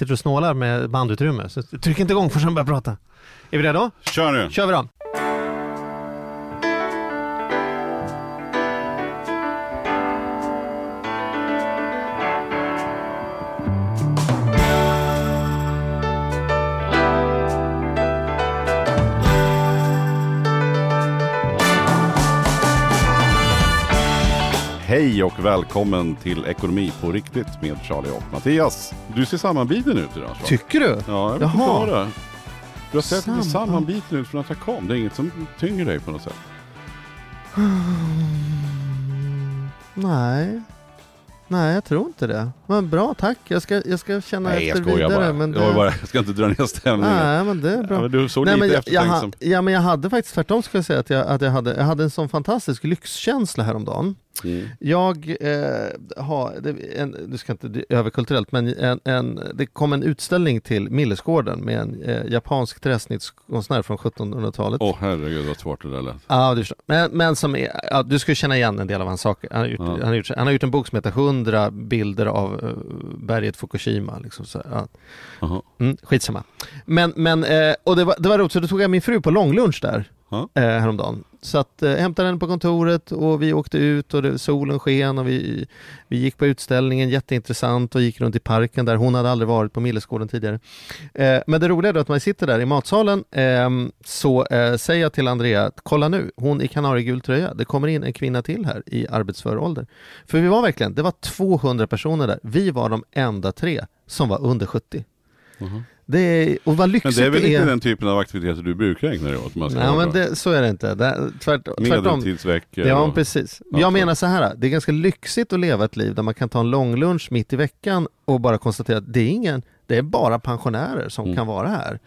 sitter och snålar med bandutrymme. Så tryck inte igång förrän jag börjar prata. Är vi redo? Kör nu! kör vi då. Hej och välkommen till Ekonomi på riktigt med Charlie och Mattias. Du ser sammanbiten ut idag. Charlie. Tycker du? Ja, jag vet Jaha. inte vad det. Du har sett lite Samman- sammanbiten ut från att jag kom. Det är inget som tynger dig på något sätt. Nej. Nej, jag tror inte det. Men bra, tack. Jag ska, jag ska känna Nej, jag efter skojar vidare. bara. Men det... Jag, bara. jag ska inte dra ner stämningen. Nej, men det är bra. Ja, men du såg Nej, lite men jag, jag, ha, ja, men jag hade faktiskt tvärtom ska jag säga att jag, att jag, hade, jag hade en sån fantastisk lyxkänsla häromdagen. Mm. Jag eh, har, en, du ska inte överkulturellt, men en, en, det kom en utställning till Millesgården med en eh, japansk träsnittskonstnär från 1700-talet. Åh herregud vad svårt det där lät. Ja, du. Men, men som är, ja, du skulle känna igen en del av hans saker. Han har gjort, Ja. han har gjort, han har gjort en bok som heter 100 bilder av berget Fukushima. Liksom, så, ja. Mm, skitsamma. Men, men eh, och det var, det var roligt, så då tog jag min fru på långlunch där Ja. eh, häromdagen. Så att eh, hämtade henne på kontoret och vi åkte ut och det, solen sken och vi, vi gick på utställningen, jätteintressant och gick runt i parken där hon hade aldrig varit på Millesgården tidigare. Eh, men det roliga är att man sitter där i matsalen ehm, så eh, säger jag till Andrea att kolla nu, hon i kanariegul tröja, det kommer in en kvinna till här i arbetsför ålder. För vi var verkligen, det var 200 personer där, vi var de enda tre som var under 70. Jaha. Det är, och vad Men lyxigt det är väl det inte är. den typen av aktiviteter du brukar ägna dig åt? Nej men det, så är det inte. Det, tvärt. Medeltidsveckor Ja och- precis. Ja, Jag menar så här, det är ganska lyxigt att leva ett liv där man kan ta en långlunch mitt i veckan och bara konstatera att det är ingen, det är bara pensionärer som Mm. kan vara här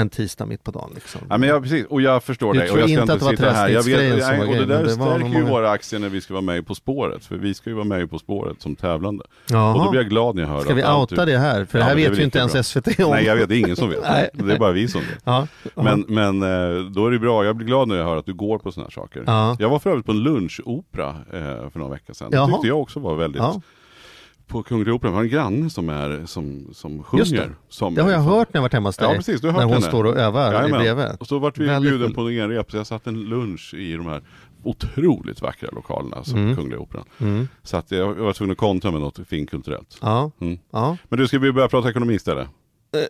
en tisdag mitt på dagen. Liksom. Ja, men jag, precis, och jag förstår Du dig. och jag ska inte var sitta här. Jag vet, nej, och det där det stärker ju många- våra aktier när vi ska vara med På spåret. För vi ska ju vara med På spåret som tävlande. Jaha. Och då blir jag glad när jag hör Ska vi outa du- det här? För Ja, det här vet ju inte ens bra. SVT om. Nej, jag vet, det är ingen som vet. Det är bara vi som vet. Ja. Men, men eh, då är det bra, jag blir glad när jag hör att du går på sådana här saker. Ja. Jag var för övrigt på en lunchopera eh, för några veckor sedan. Det tyckte jag också var väldigt. På Kungliga Operan var en granne som, är, som, som Just det. sjunger. Som Det har jag hört när jag varit hemma hos dig. Ja precis, du har hört när hon henne. står och övar Jajamän. bredvid. Och så vart vi Väldigt bjuden på en genrep, så jag satt en lunch i de här otroligt vackra lokalerna som Mm. Kungliga Operan. Mm. Så att jag var tvungen att kontra med något finkulturellt. Ja, Mm. ja. Men du, ska vi börja prata ekonomi istället?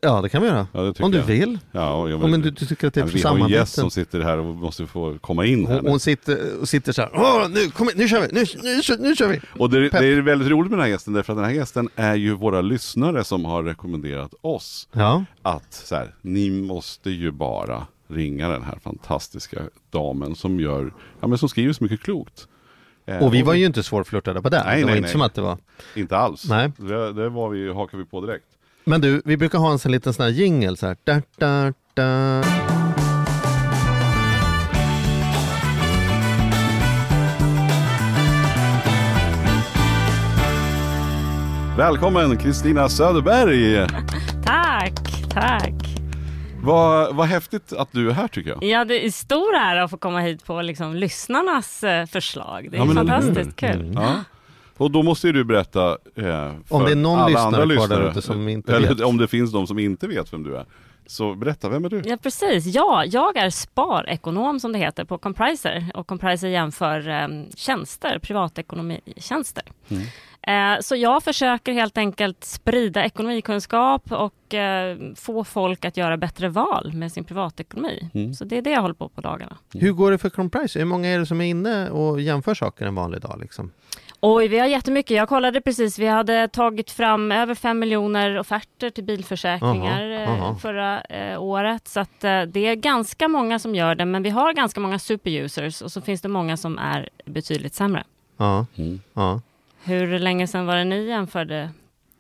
Ja, det kan vi göra. Ja, Om du jag. vill. Ja, jag Om men du, du tycker att det är för vi har en samarbete. gäst som sitter här och måste få komma in här Hon, hon sitter, och sitter så här. Åh, nu, kom igen, nu kör vi, nu, nu, kör- nu kör vi. Och det, det är väldigt roligt med den här gästen därför att den här gästen är ju våra lyssnare som har rekommenderat oss Ja, att så här, ni måste ju bara ringa den här fantastiska damen som gör, ja men som skriver så mycket klokt. Eh, och vi var ju inte svårflörtade på det. Nej, det var nej, inte nej. som att det var. Inte alls. Nej. Det, det var vi, hakar vi på direkt. Men du, vi brukar ha en sån liten sån här jingle så här. Da, da, da. Välkommen Kristina Söderberg! Tack, tack. Vad, vad häftigt att du är här tycker jag. Ja, det är stor ära att få komma hit på liksom, lyssnarnas eh, förslag. Det är Ja, fantastiskt kul. Ja. Och då måste ju du berätta eh, för Om det är någon alla lyssnare andra kvar där lyssnare, ute som inte eller vet. om det finns de som inte vet vem du är. Så berätta, vem är du? Ja, precis. Ja, jag är sparekonom som det heter på Compriser och Compriser jämför eh, tjänster, privatekonomitjänster. Mm. Eh, så jag försöker helt enkelt sprida ekonomikunskap och eh, få folk att göra bättre val med sin privatekonomi. Mm. Så det är det jag håller på på dagarna. Hur går det för Compriser? Hur många är det som är inne och jämför saker en vanlig dag? Liksom? Oj, vi har jättemycket. Jag kollade precis, vi hade tagit fram över 5 miljoner offerter till bilförsäkringar Aha, eh, aha. förra eh, året. Så att, eh, det är ganska många som gör det, men vi har ganska många superusers och så finns det många som är betydligt sämre. Ja, Mm. ja. Hur länge sedan var det ni jämförde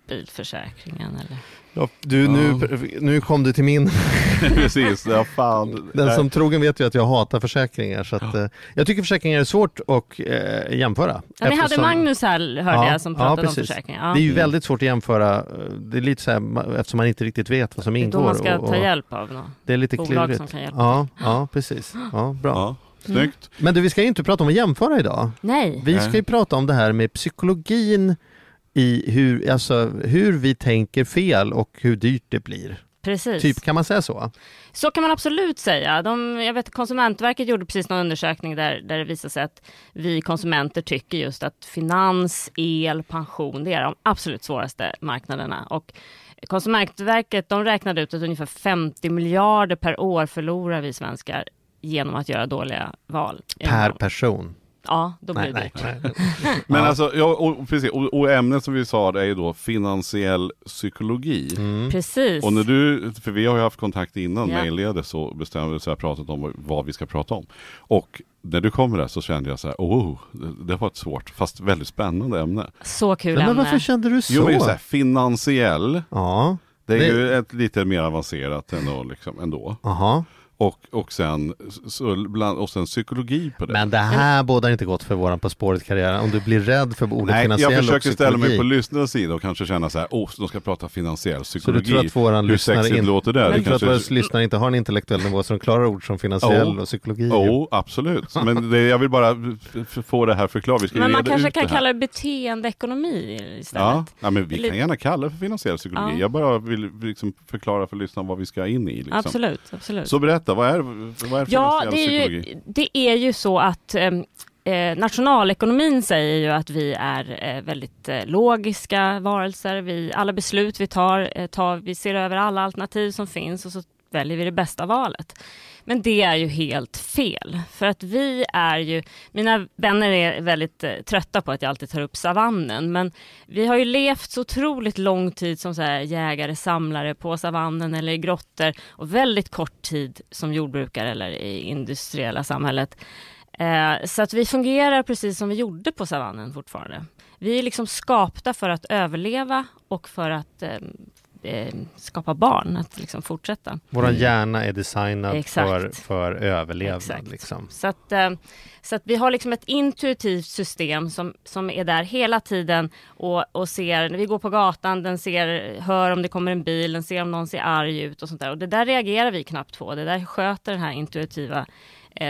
bilförsäkringen? Eller? Ja, du, nu, nu kom du till min. Precis, ja fan. Den Nej. som trogen vet ju att jag hatar försäkringar. Så att, eh, jag tycker försäkringar är svårt att eh, jämföra. Ja, vi hade eftersom- Magnus här, hörde Ja, jag, som ja, pratade om precis. försäkringar. Ja. Det är ju Mm. väldigt svårt att jämföra. eh, Det är lite så här, ma- eftersom man inte riktigt vet vad som Det är ingår. då man ska och, och, ta hjälp av något Det är lite bolag klurigt. som kan hjälpa. Ja, ja, precis. Ja, bra. Ja, snyggt. Men du, vi ska ju inte prata om att jämföra idag. Nej, Vi ska ju prata om det här med psykologin i hur, alltså, hur vi tänker fel och hur dyrt det blir. Precis. Typ, kan man säga så? Så kan man absolut säga. De, jag vet Konsumentverket gjorde precis någon undersökning där, där det visade sig att vi konsumenter tycker just att finans, el, pension, det är de absolut svåraste marknaderna. Och Konsumentverket de räknade ut att ungefär 50 miljarder per år förlorar vi svenskar genom att göra dåliga val. Per person? Ja, då blir Nej, det dyrt. Men Ja. alltså, ja, och, precis, och, och ämnet som vi sa det är ju då finansiell psykologi. Mm. Precis. Och när du, för vi har ju haft kontakt innan Ja. mejlledes så bestämde vi så här, pratat om vad, vi ska prata om. Och när du kom det så kände jag så här, oh, det, det var ett svårt fast väldigt spännande ämne. Så kul Men ämne. varför kände du så? Jo men så här, finansiell, Ja, det är Det- ju ett lite mer avancerat ändå. Liksom, ändå. aha. Och, och, sen, så, bland, och sen psykologi på det. Men det här bådar inte gott för våran På spåret-karriär. Om du blir rädd för ordet Nej, finansiell jag och försöker ställa mig psykologi. på lyssnarens sida och kanske känna så här, åh, de ska prata finansiell Så du psykologi. tror att våran Hur lyssnare sexigt in- låter det? Men det du tror att våra lyssnare inte har en intellektuell nivå så de klarar ord som finansiell Oh. och psykologi? Jo, absolut. Men det, jag vill bara få det här förklarat. Vi ska Men man kanske kan det kalla det beteendeekonomi istället. Ja, ja, men vi kan gärna kalla det för finansiell psykologi. Ja. Jag bara vill liksom förklara för lyssnarna vad vi ska in i. Liksom. Absolut, absolut. Så berätta, vad är, vad är Ja, finansiell det är, psykologi? ju, det är ju så att eh, eh, nationalekonomin säger ju att vi är eh, väldigt eh, logiska varelser. Vi, alla beslut vi tar, eh, tar, vi ser över alla alternativ som finns och så väljer vi det bästa valet. Men det är ju helt fel. För att vi är ju, mina vänner är väldigt eh, trötta på att jag alltid tar upp savannen. Men vi har ju levt så otroligt lång tid som så här jägare, samlare på savannen eller i grottor. Och väldigt kort tid som jordbrukare eller i industriella samhället. Eh, så att vi fungerar precis som vi gjorde på savannen fortfarande. Vi är liksom skapta för att överleva och för att ehm, eh, skapa barn, att liksom fortsätta. Våran hjärna är designad Exakt. för, för överlevnad. Liksom. Så att, eh, så att vi har liksom ett intuitivt system som, som är där hela tiden och, och ser, när vi går på gatan, den ser, hör om det kommer en bil, den ser om någon ser arg ut och sånt där. Och det där reagerar vi knappt på. Det där sköter den här intuitiva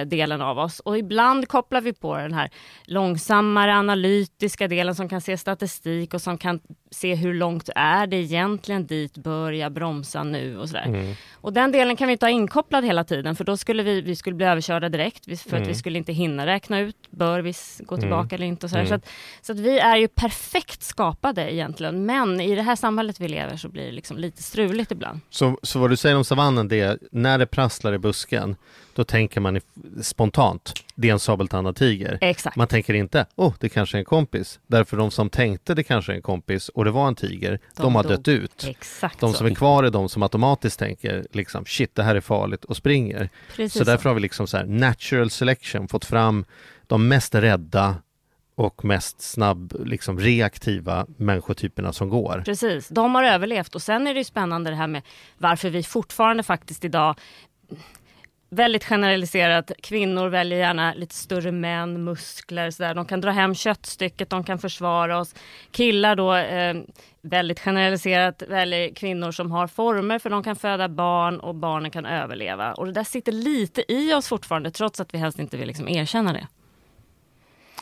delen av oss. Och ibland kopplar vi på den här långsammare analytiska delen som kan se statistik och som kan se hur långt är det egentligen dit, börja bromsa nu och sådär. Mm. Och den delen kan vi inte ha inkopplad hela tiden för då skulle vi, vi skulle bli överkörda direkt för att Mm. vi skulle inte hinna räkna ut, bör vi gå tillbaka eller inte och sådär. Mm. Så, att, så att vi är ju perfekt skapade egentligen men i det här samhället vi lever så blir det liksom lite struligt ibland. Så, så vad du säger om savannen det är, när det prasslar i busken, då tänker man spontant, det är en sabeltandad tiger. Exakt. Man tänker inte, oh, det kanske är en kompis. Därför de som tänkte det kanske är en kompis och det var en tiger, de, De har dog. dött ut. Exakt De så. som är kvar är de som automatiskt tänker liksom shit det här är farligt och springer. Precis Så därför har vi liksom så här natural selection fått fram de mest rädda och mest snabb, liksom reaktiva människotyperna som går. Precis, de har överlevt och sen är det ju spännande det här med varför vi fortfarande faktiskt idag Väldigt generaliserat, kvinnor väljer gärna lite större män, muskler, så där. de kan dra hem köttstycket, de kan försvara oss. Killar då, eh, väldigt generaliserat, väljer kvinnor som har former för de kan föda barn och barnen kan överleva. Och det där sitter lite i oss fortfarande trots att vi helst inte vill liksom erkänna det.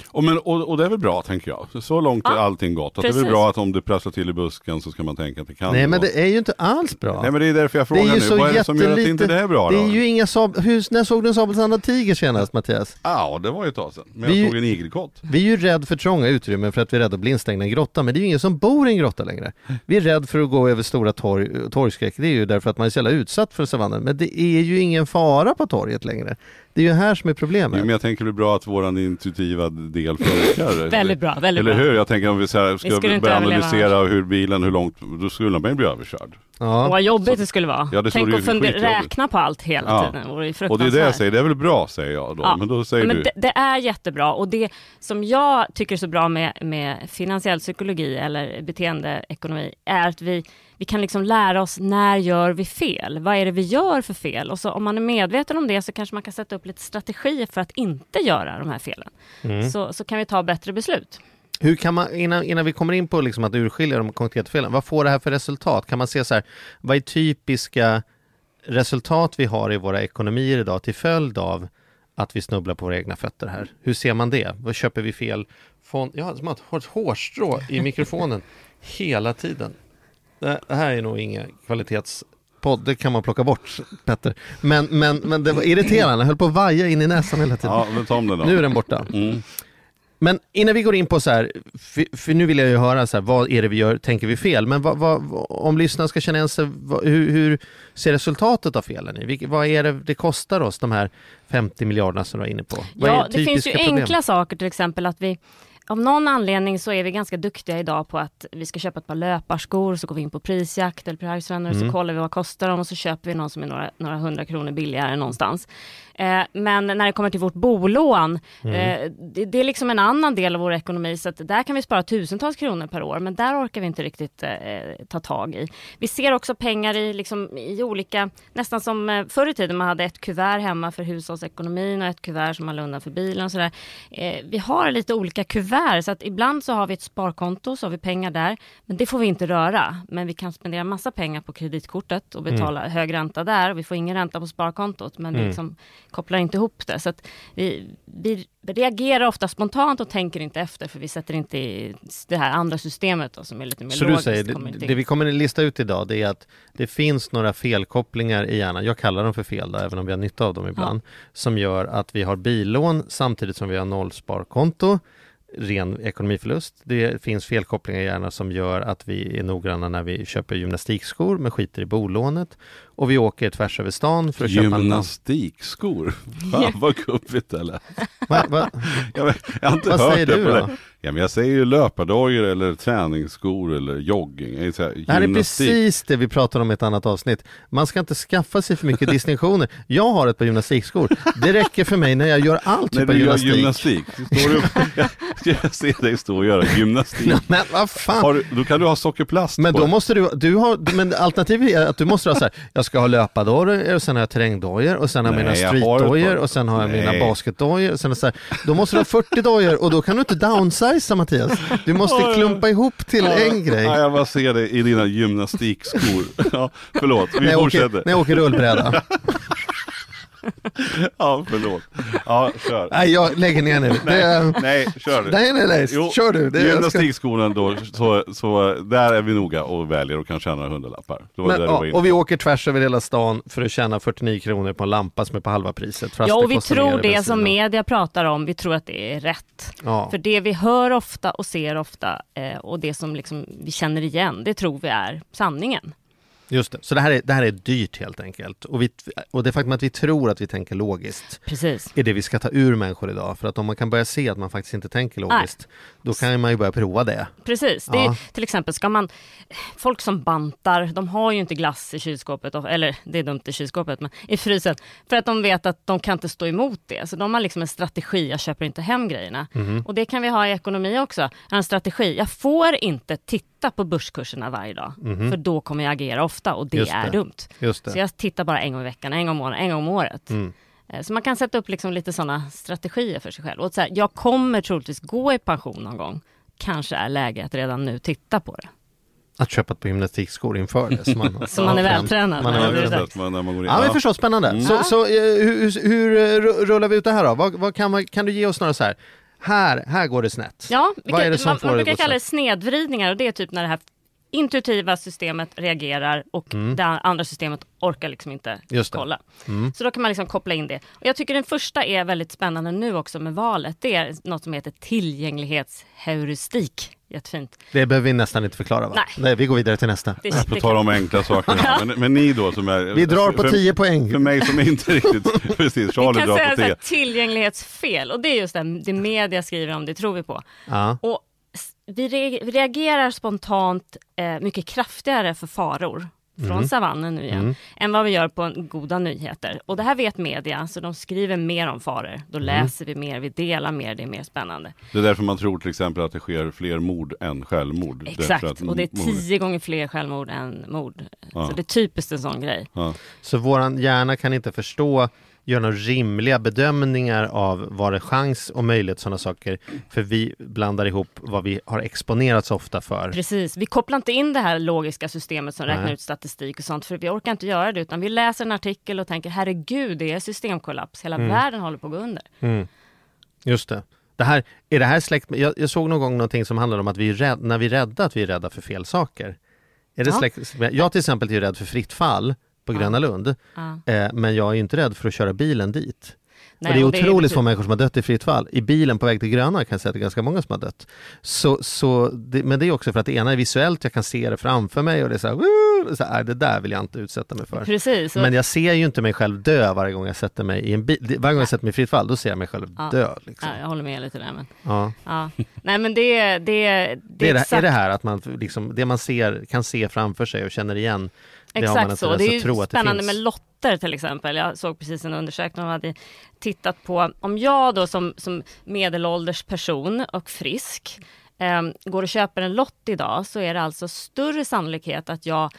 Och, men, och, och det är väl bra tänker jag. Så långt är Ja, allting gott. Att det är väl bra att om det prasslar till i busken så ska man tänka att det kan Nej men det är ju inte alls bra. Nej men det är därför jag det är frågar ju nu. så Vad är det som gör att inte det är bra Det då? är ju inga sab- Hur, när såg du en sabeltandad tiger senast Mattias? Ja, det var ju ett tag sedan. Men Vi- jag såg en igelkott. Vi är ju rädda för trånga utrymmen för att vi är rädda att bli instängda i en grotta, men det är ju ingen som bor i en grotta längre. Vi är rädda för att gå över stora torg, torgskräck, det är ju därför att man är så jävla utsatt för savannen. Men det är ju ingen fara på torget längre. Det är ju här som är Jo, problemet. men jag tänker det är bra att våran intuitiva del funkar. Väldigt bra, väldigt Eller hur? Jag tänker om vi så här, ska skulle inte börja överleva analysera hur bilen, hur långt, då skulle man ju bli överkörd. Och Ja. vad jobbigt det skulle vara. Ja, det Tänk att skitjobbigt. räkna på allt hela Ja. tiden. Det vore ju Och det är det jag säger, det är väl bra säger jag då. Ja. Men då säger men du, det, det är jättebra och det som jag tycker är så bra med, med finansiell psykologi eller beteendeekonomi är att vi, vi kan liksom lära oss när gör vi fel? Vad är det vi gör för fel? Och så om man är medveten om det så kanske man kan sätta upp lite strategier för att inte göra de här felen. Mm. Så, så kan vi ta bättre beslut. Hur kan man, innan, innan vi kommer in på liksom att urskilja de konkreta felen, vad får det här för resultat? Kan man se så här, vad är typiska resultat vi har i våra ekonomier idag till följd av att vi snubblar på våra egna fötter här? Hur ser man det? Vad köper vi fel fond? Jag har ett hårstrå i mikrofonen hela tiden. Det här är nog ingen kvalitetspodd, det kan man plocka bort Petter. Men, men, men det var irriterande, jag höll på att vaja in i näsan hela tiden. Ja, men ta om den då. Nu är den borta. Mm. Men innan vi går in på så här, för, för nu vill jag ju höra så här, vad är det vi gör, tänker vi fel? Men vad, vad, om lyssnarna ska känna igen sig, hur, hur ser resultatet av felen? Vilket, vad är det det kostar oss, de här 50 miljarderna som du var inne på? Vad Ja, det finns ju problem? enkla saker, till exempel att vi av någon anledning så är vi ganska duktiga idag på att vi ska köpa ett par löparskor, så går vi in på prisjakt eller Pricerunner, Mm. så kollar vi vad kostar de och så köper vi någon som är några, några hundra kronor billigare någonstans. Eh, men när det kommer till vårt bolån, Mm. eh, det, det är liksom en annan del av vår ekonomi, så att där kan vi spara tusentals kronor per år, men där orkar vi inte riktigt eh, ta tag i. Vi ser också pengar i, liksom, i olika, nästan som eh, förr i tiden man hade ett kuvert hemma för hushållsekonomin och ett kuvert som man la undan för bilen och sådär. Vi har lite olika kuvert, så att ibland så har vi ett sparkonto, så har vi pengar där, men det får vi inte röra. Men vi kan spendera massa pengar på kreditkortet och betala hög ränta där och vi får ingen ränta på sparkontot, men Mm. liksom kopplar inte ihop det. Så vi, vi reagerar ofta spontant och tänker inte efter, för vi sätter inte i det här andra systemet då, som är lite mer Så du logiskt. säger, kommer det, inte det in. vi kommer att lista ut idag det är att det finns några felkopplingar i hjärnan, jag kallar dem för fel då, även om vi har nytta av dem ibland, som gör att vi har billån samtidigt som vi har nollsparkonto, ren ekonomiförlust. Det finns felkopplingar i hjärnan som gör att vi är noggranna när vi köper gymnastikskor men skiter i bolånet och vi åker tvärs över stan för att köpa en Gymnastikskor. Fan vad gubbigt det lät. Va, va, Jag, jag har inte vad hört säger det du på då? det. Ja, men jag säger ju löpardojor eller träningsskor eller jogging. Jag säger, Det här är gymnastik. precis det vi pratar om i ett annat avsnitt. Man ska inte skaffa sig för mycket distinktioner. Jag har ett par gymnastikskor. Det räcker för mig när jag gör all typ av du gör gymnastik. gymnastik. Står du upp, jag, jag ser dig stå och göra gymnastik. Men vad fan. Har du, då kan du ha sockerplast Men på då måste du, du har, men alternativet är att du måste ha så här, jag ska ha löpardojor och sen har jag terrängdojor och sen har jag mina Nej, streetdojor och sen har jag mina Nej. basketdojor och sen så här, då måste du ha 40 dojor och då kan du inte downsiza Mattias. Du måste klumpa ihop till en grej. Ja, jag bara ser det i dina gymnastikskor. Ja, förlåt, vi När jag, åker, fortsätter. när jag åker rullbräda. Ja, förlåt. Ja, kör. Nej, jag lägger ner nu. Det, Nej, kör du. nej, nej, nej. Jo, Kör du. Det, Gymnastikskorna då, så, så där är vi noga och väljer och kan tjäna hundralappar. Det men, ja, och vi åker tvärs över hela stan för att tjäna 49 kronor på en lampa som är på halva priset. Ja, och vi tror det som media pratar om, vi tror att det är rätt. Ja. För det vi hör ofta och ser ofta eh, och det som liksom vi känner igen, det tror vi är sanningen. Just det, så det här är, det här är dyrt helt enkelt. Och, vi, och det faktum att vi tror att vi tänker logiskt Precis. är det vi ska ta ur människor idag. För att om man kan börja se att man faktiskt inte tänker logiskt, då kan man ju börja prova det. Precis. Det Ja. är, till exempel ska man, folk som bantar, de har ju inte glass i kylskåpet, eller det är dumt i kylskåpet, men i frysen. För att de vet att de kan inte stå emot det. Så de har liksom en strategi, jag köper inte hem grejerna. Mhm. Och det kan vi ha i ekonomi också. En strategi, jag får inte titta på börskurserna varje dag. För då kommer jag agera ofta och det. Just är det. dumt. Just Så det. jag tittar bara en gång i veckan, en gång om månaden, en gång om året. Mm. Eh, Så man kan sätta upp liksom lite sådana strategier för sig själv. Och så här, jag kommer troligtvis gå i pension någon gång. Kanske är läge att redan nu titta på det. Att köpa ett par gymnastikskor inför det. Så man, Så man är Ja, vältränad man är det vältränad. det, när man går in. Ja, men förstås spännande. Mm. Så, så eh, hur, hur eh, ru- rullar vi ut det här då? Vad, vad kan, man, kan du ge oss några så här, här, här går det snett. Ja, Vad kan, är det som man, får man det brukar gå kalla det snedvridningar och det är typ när det här intuitiva systemet reagerar och Mm. det andra systemet orkar liksom inte kolla. Mm. Så då kan man liksom koppla in det. Och jag tycker den första är väldigt spännande nu också med valet. Det är något som heter tillgänglighetsheuristik. Jättefint. Det behöver vi nästan inte förklara va? Nej. vi går vidare till nästa. Det, På tal kan, om enkla saker. Men, men ni då som är... Vi drar på för, 10 poäng. För mig som inte riktigt... Precis, vi Charlie kan drar säga på så här, 10. tillgänglighetsfel och det är just det, det media skriver om, det tror vi på. Ja. Och vi re- vi reagerar spontant eh, mycket kraftigare för faror från Mm. savannen nu igen, Mm. än vad vi gör på goda nyheter. Och det här vet media, så de skriver mer om faror. Då Mm. läser vi mer, vi delar mer, det är mer spännande. Det är därför man tror till exempel att det sker fler mord än självmord. Exakt, att och det är tio gånger fler självmord än mord. Ja. Så det är typiskt en sån grej. Ja. Så våran hjärna kan inte förstå göra några rimliga bedömningar av vad det är chans och möjlighet sådana saker. För vi blandar ihop vad vi har exponerats ofta för. Precis, vi kopplar inte in det här logiska systemet som räknar Nej. ut statistik och sånt, för vi orkar inte göra det, utan vi läser en artikel och tänker herregud, det är systemkollaps, hela Mm. världen håller på att gå under. Mm. Just det. det här, är det här släkt jag, jag såg någon gång någonting som handlade om att vi är rädd, när vi är rädda, att vi är rädda för fel saker. Är det Ja. släkt, jag till exempel är rädd för fritt fall på. Gröna Lund, eh, men jag är inte rädd för att köra bilen dit. Nej, och det är otroligt få människor som har dött i fritt fall. I bilen på väg till Gröna kan jag säga att det är ganska många som har dött. Så, så det, men det är också för att det ena är visuellt, jag kan se det framför mig och det är så här, "Woo!" så här det där vill jag inte utsätta mig för. Precis, Men jag ser ju inte mig själv dö varje gång jag sätter mig i en bil. Varje gång jag sätter mig i fritt fall, då ser jag mig själv Ja. dö. Liksom. ja, jag håller med lite där. Men, Ja. ja. Nej men det, det, det, Det är, det, är exakt, det här att man liksom, det man ser, kan se framför sig och känner igen, Exakt så. Det är ju spännande med lotter till exempel. Jag såg precis en undersökning och hade tittat på om jag då som, som medelålders person och frisk eh, går och köper en lott idag så är det alltså större sannolikhet att jag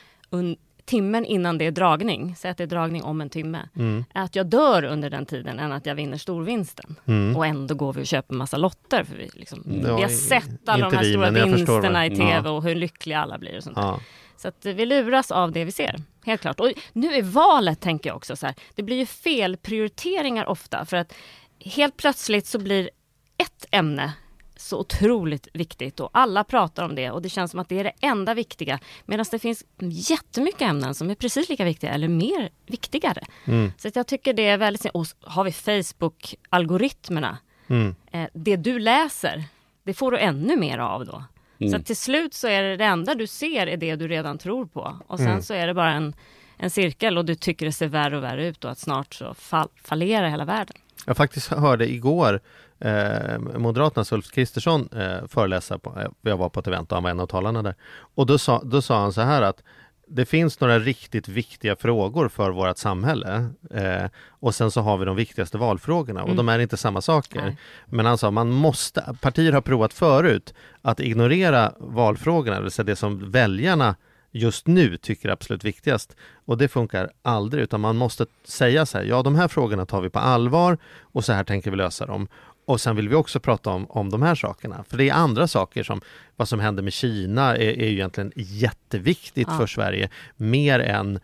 timmen innan det är dragning, säg att det är dragning om en timme, Mm. att jag dör under den tiden än att jag vinner storvinsten. Mm. Och ändå går vi och köper massa lotter. För vi, liksom, Ja, vi har sett alla de här vi, stora vinsterna i tv ja. och hur lyckliga alla blir och sånt. Ja. Så att vi luras av det vi ser, helt klart. Och nu är valet, tänker jag också, så här, det blir ju felprioriteringar ofta för att helt plötsligt så blir ett ämne så otroligt viktigt och alla pratar om det och det känns som att det är det enda viktiga medan det finns jättemycket ämnen som är precis lika viktiga eller mer viktigare. Mm. Så jag tycker det är väldigt... Och har vi Facebook-algoritmerna. Mm. Eh, det du läser, det får du ännu mer av då. Så att till slut så är det det enda du ser är det du redan tror på. Och sen Mm. så är det bara en, en cirkel och du tycker det ser värre och värre ut och att snart så fall, fallerar hela världen. Jag faktiskt hörde igår eh, Moderaternas Ulf Kristersson eh, föreläsa, på, eh, jag var på ett event och han var en av talarna där. Och då sa, då sa han så här att det finns några riktigt viktiga frågor för vårt samhälle eh, och sen så har vi de viktigaste valfrågorna och Mm. de är inte samma saker. Nej. Men han sa man måste, partier har provat förut att ignorera valfrågorna, det vill säga det som väljarna just nu tycker är absolut viktigast. Och det funkar aldrig, utan man måste säga så här, ja de här frågorna tar vi på allvar och så här tänker vi lösa dem. Och sen vill vi också prata om, om de här sakerna. För det är andra saker som vad som händer med Kina är, är ju egentligen jätteviktigt Ja. för Sverige. Mer än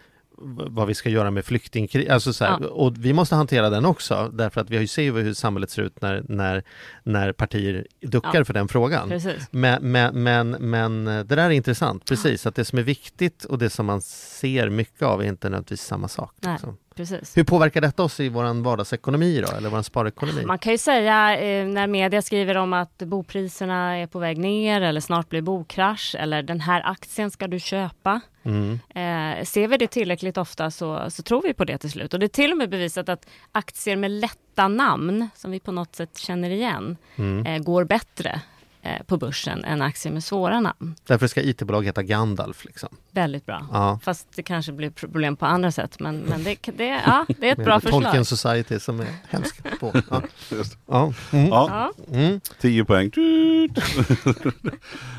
vad vi ska göra med flyktingkrig. Alltså så här, Ja. Och vi måste hantera den också därför att vi har ju ser ju hur samhället ser ut när, när, när partier duckar Ja. för den frågan. Precis. Men, men, men, men det där är intressant, precis. Att det som är viktigt och det som man ser mycket av är inte nödvändigtvis samma sak. Nej. Liksom. Precis. Hur påverkar detta oss i vår vardagsekonomi då, eller vår sparekonomi? Man kan ju säga eh, när media skriver om att bopriserna är på väg ner eller snart blir bokrasch eller den här aktien ska du köpa. Mm. Eh, ser vi det tillräckligt ofta så, så tror vi på det till slut. Och det är till och med bevisat att aktier med lätta namn, som vi på något sätt känner igen, Mm. eh, går bättre eh, på börsen än aktier med svåra namn. Därför ska IT-bolag heta Gandalf. Liksom. Väldigt bra. Ja. Fast det kanske blir problem på andra sätt. Men, men det, det, ja, det är ett bra förslag. Tolkien Society som är hemskt på. Ja. Just. Ja. Mm. Ja. Mm. 10 poäng.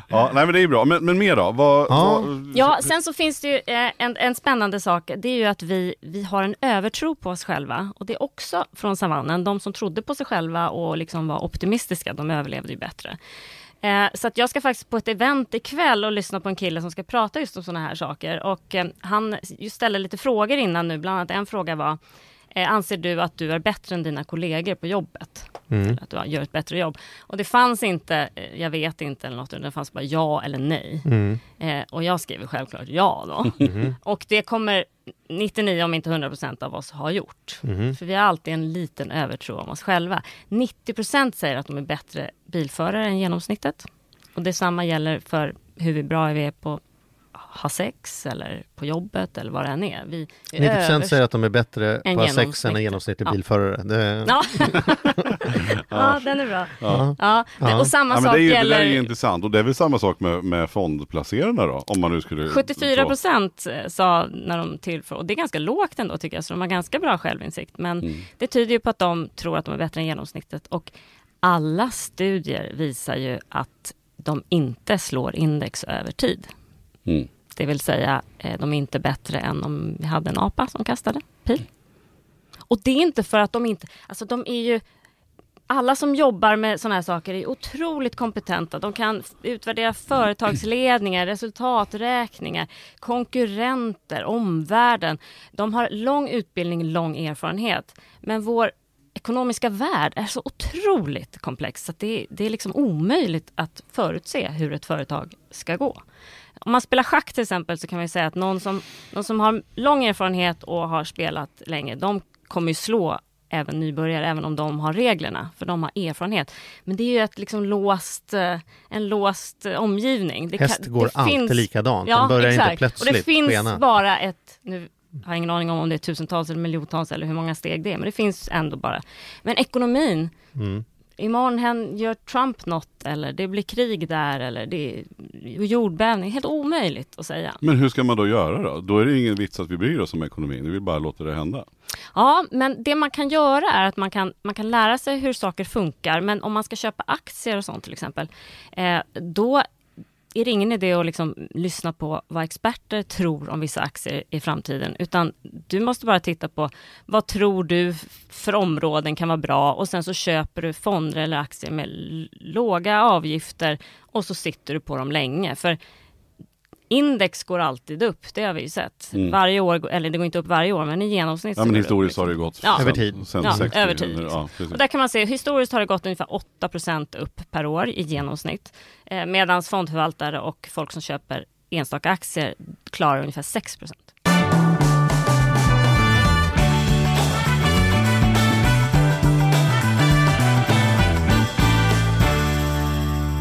Ja, nej men det är bra. Men, men mer då? Vad, Ja. vad, Ja, sen så finns det ju eh, en, en spännande sak. Det är ju att vi, vi har en övertro på oss själva. Och det är också från savannen. De som trodde på sig själva och liksom var optimistiska, de överlevde ju bättre. Eh, så att jag ska faktiskt på ett event ikväll och lyssna på en kille som ska prata just om sådana här saker. Och eh, han just ställde lite frågor innan nu. Bland annat en fråga var eh, Anser du att du är bättre än dina kollegor på jobbet? Mm. Att du gör ett bättre jobb? Och det fanns inte, eh, jag vet inte eller något, det fanns bara ja eller nej. Mm. Eh, och jag skriver självklart ja då. Mhm. Och det kommer 99 om inte 100 procent av oss ha gjort. Mhm. För vi har alltid en liten övertro om oss själva. 90 procent säger att de är bättre bilförare än genomsnittet. Och detsamma gäller för hur bra vi är på ha sex eller på jobbet eller vad det än är. Vi är 90 procent säger att de är bättre på sex än en genomsnittet. genomsnittlig Ja. bilförare. Det, Ja. ja, den är bra. Ja. Ja, Ja. och samma Ja, men sak det, är ju, det gäller... där är ju intressant och det är väl samma sak med, med fondplacerarna då? Om man nu skulle... 74 så- procent eh, sa när de tillfrågade, och det är ganska lågt ändå tycker jag, så de har ganska bra självinsikt. Men Mm. det tyder ju på att de tror att de är bättre än genomsnittet. Och alla studier visar ju att de inte slår index över tid. Mm. Det vill säga, eh, de är inte bättre än om vi hade en apa som kastade pil. Och det är inte för att de inte, alltså de är ju alla som jobbar med sådana här saker är otroligt kompetenta. De kan utvärdera företagsledningar, resultaträkningar, konkurrenter, omvärlden. De har lång utbildning, lång erfarenhet. Men vår ekonomiska värld är så otroligt komplex så det, det är liksom omöjligt att förutse hur ett företag ska gå. Om man spelar schack till exempel så kan man säga att någon som, någon som har lång erfarenhet och har spelat länge, de kommer ju slå även nybörjare, även om de har reglerna, för de har erfarenhet. Men det är ju ett liksom låst, eh, en låst eh, omgivning. Det Häst kan, går det alltid finns, likadant, ja, den börjar exakt. inte plötsligt Och det finns skena. bara ett, nu har jag ingen aning om om det är tusentals eller miljontals eller hur många steg det är, men det finns ändå bara. Men ekonomin, Mm. Imorgon gör Trump något eller det blir krig där eller det är jordbävning. Helt omöjligt att säga. Men hur ska man då göra då? Då är det ingen vits att vi bryr oss om ekonomin. Vi vill bara låta det hända. Ja, men det man kan göra är att man kan, man kan lära sig hur saker funkar. Men om man ska köpa aktier och sånt till exempel, eh, då är det ingen idé att liksom lyssna på vad experter tror om vissa aktier i framtiden, utan du måste bara titta på vad tror du för områden kan vara bra och sen så köper du fonder eller aktier med låga avgifter och så sitter du på dem länge. För index går alltid upp, det har vi ju sett. Mm. Varje år, eller det går inte upp varje år, men i genomsnitt Ja men det historiskt har det liksom. gått Ja. sen, Över tid. Sen Ja, 60, över tid. Ja. Och där kan man se, historiskt har det gått ungefär 8% upp per år i genomsnitt. Eh, Medan fondförvaltare och folk som köper enstaka aktier klarar ungefär 6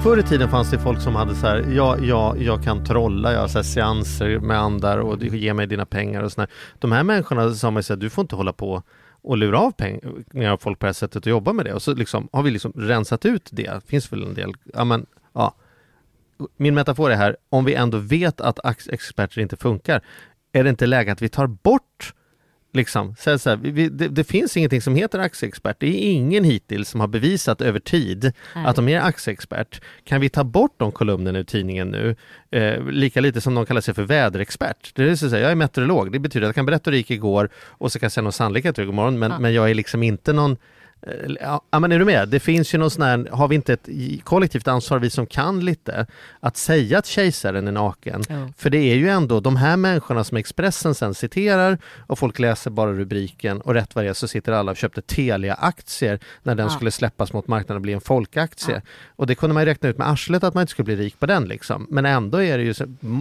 Förr i tiden fanns det folk som hade så här, ja, ja, jag kan trolla, jag har så här seanser med andar och du ger mig dina pengar och sådär. De här människorna sa man så här, du får inte hålla på och lura av pengar av folk på det här sättet och jobba med det. Och så liksom, har vi liksom rensat ut det. Det finns väl en del, ja men, ja. Min metafor är här, om vi ändå vet att experter inte funkar, är det inte läge att vi tar bort Liksom, så så här, vi, det, det finns ingenting som heter aktieexpert. Det är ingen hittills som har bevisat över tid att de är aktieexpert. Kan vi ta bort de kolumnerna ur tidningen nu? Eh, lika lite som de kallar sig för väderexpert. Det är så att säga, jag är meteorolog. Det betyder att jag kan berätta hur det gick igår och så kan jag säga någon sannolikhet imorgon. Men, Ja. men jag är liksom inte någon Ja, ja, men är du med? Det finns ju någon sån här, har vi inte ett kollektivt ansvar, vi som kan lite, att säga att kejsaren är naken? Jo. För det är ju ändå de här människorna som Expressen sen citerar och folk läser bara rubriken och rätt vad det är så sitter alla och köpte Telia-aktier när den Ja. skulle släppas mot marknaden och bli en folkaktie. Ja. Och det kunde man ju räkna ut med arslet att man inte skulle bli rik på den liksom. Men ändå är det ju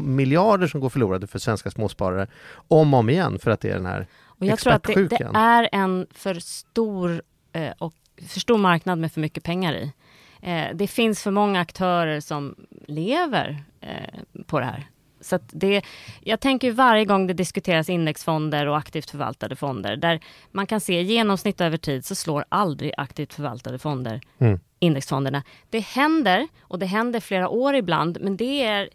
miljarder som går förlorade för svenska småsparare om och om igen för att det är den här Och jag tror att det, det är en för stor, eh, och för stor marknad med för mycket pengar i. Eh, det finns för många aktörer som lever eh, på det här. Så det, jag tänker varje gång det diskuteras indexfonder och aktivt förvaltade fonder, där man kan se genomsnitt över tid så slår aldrig aktivt förvaltade fonder Mm. indexfonderna. Det händer, och det händer flera år ibland, men det är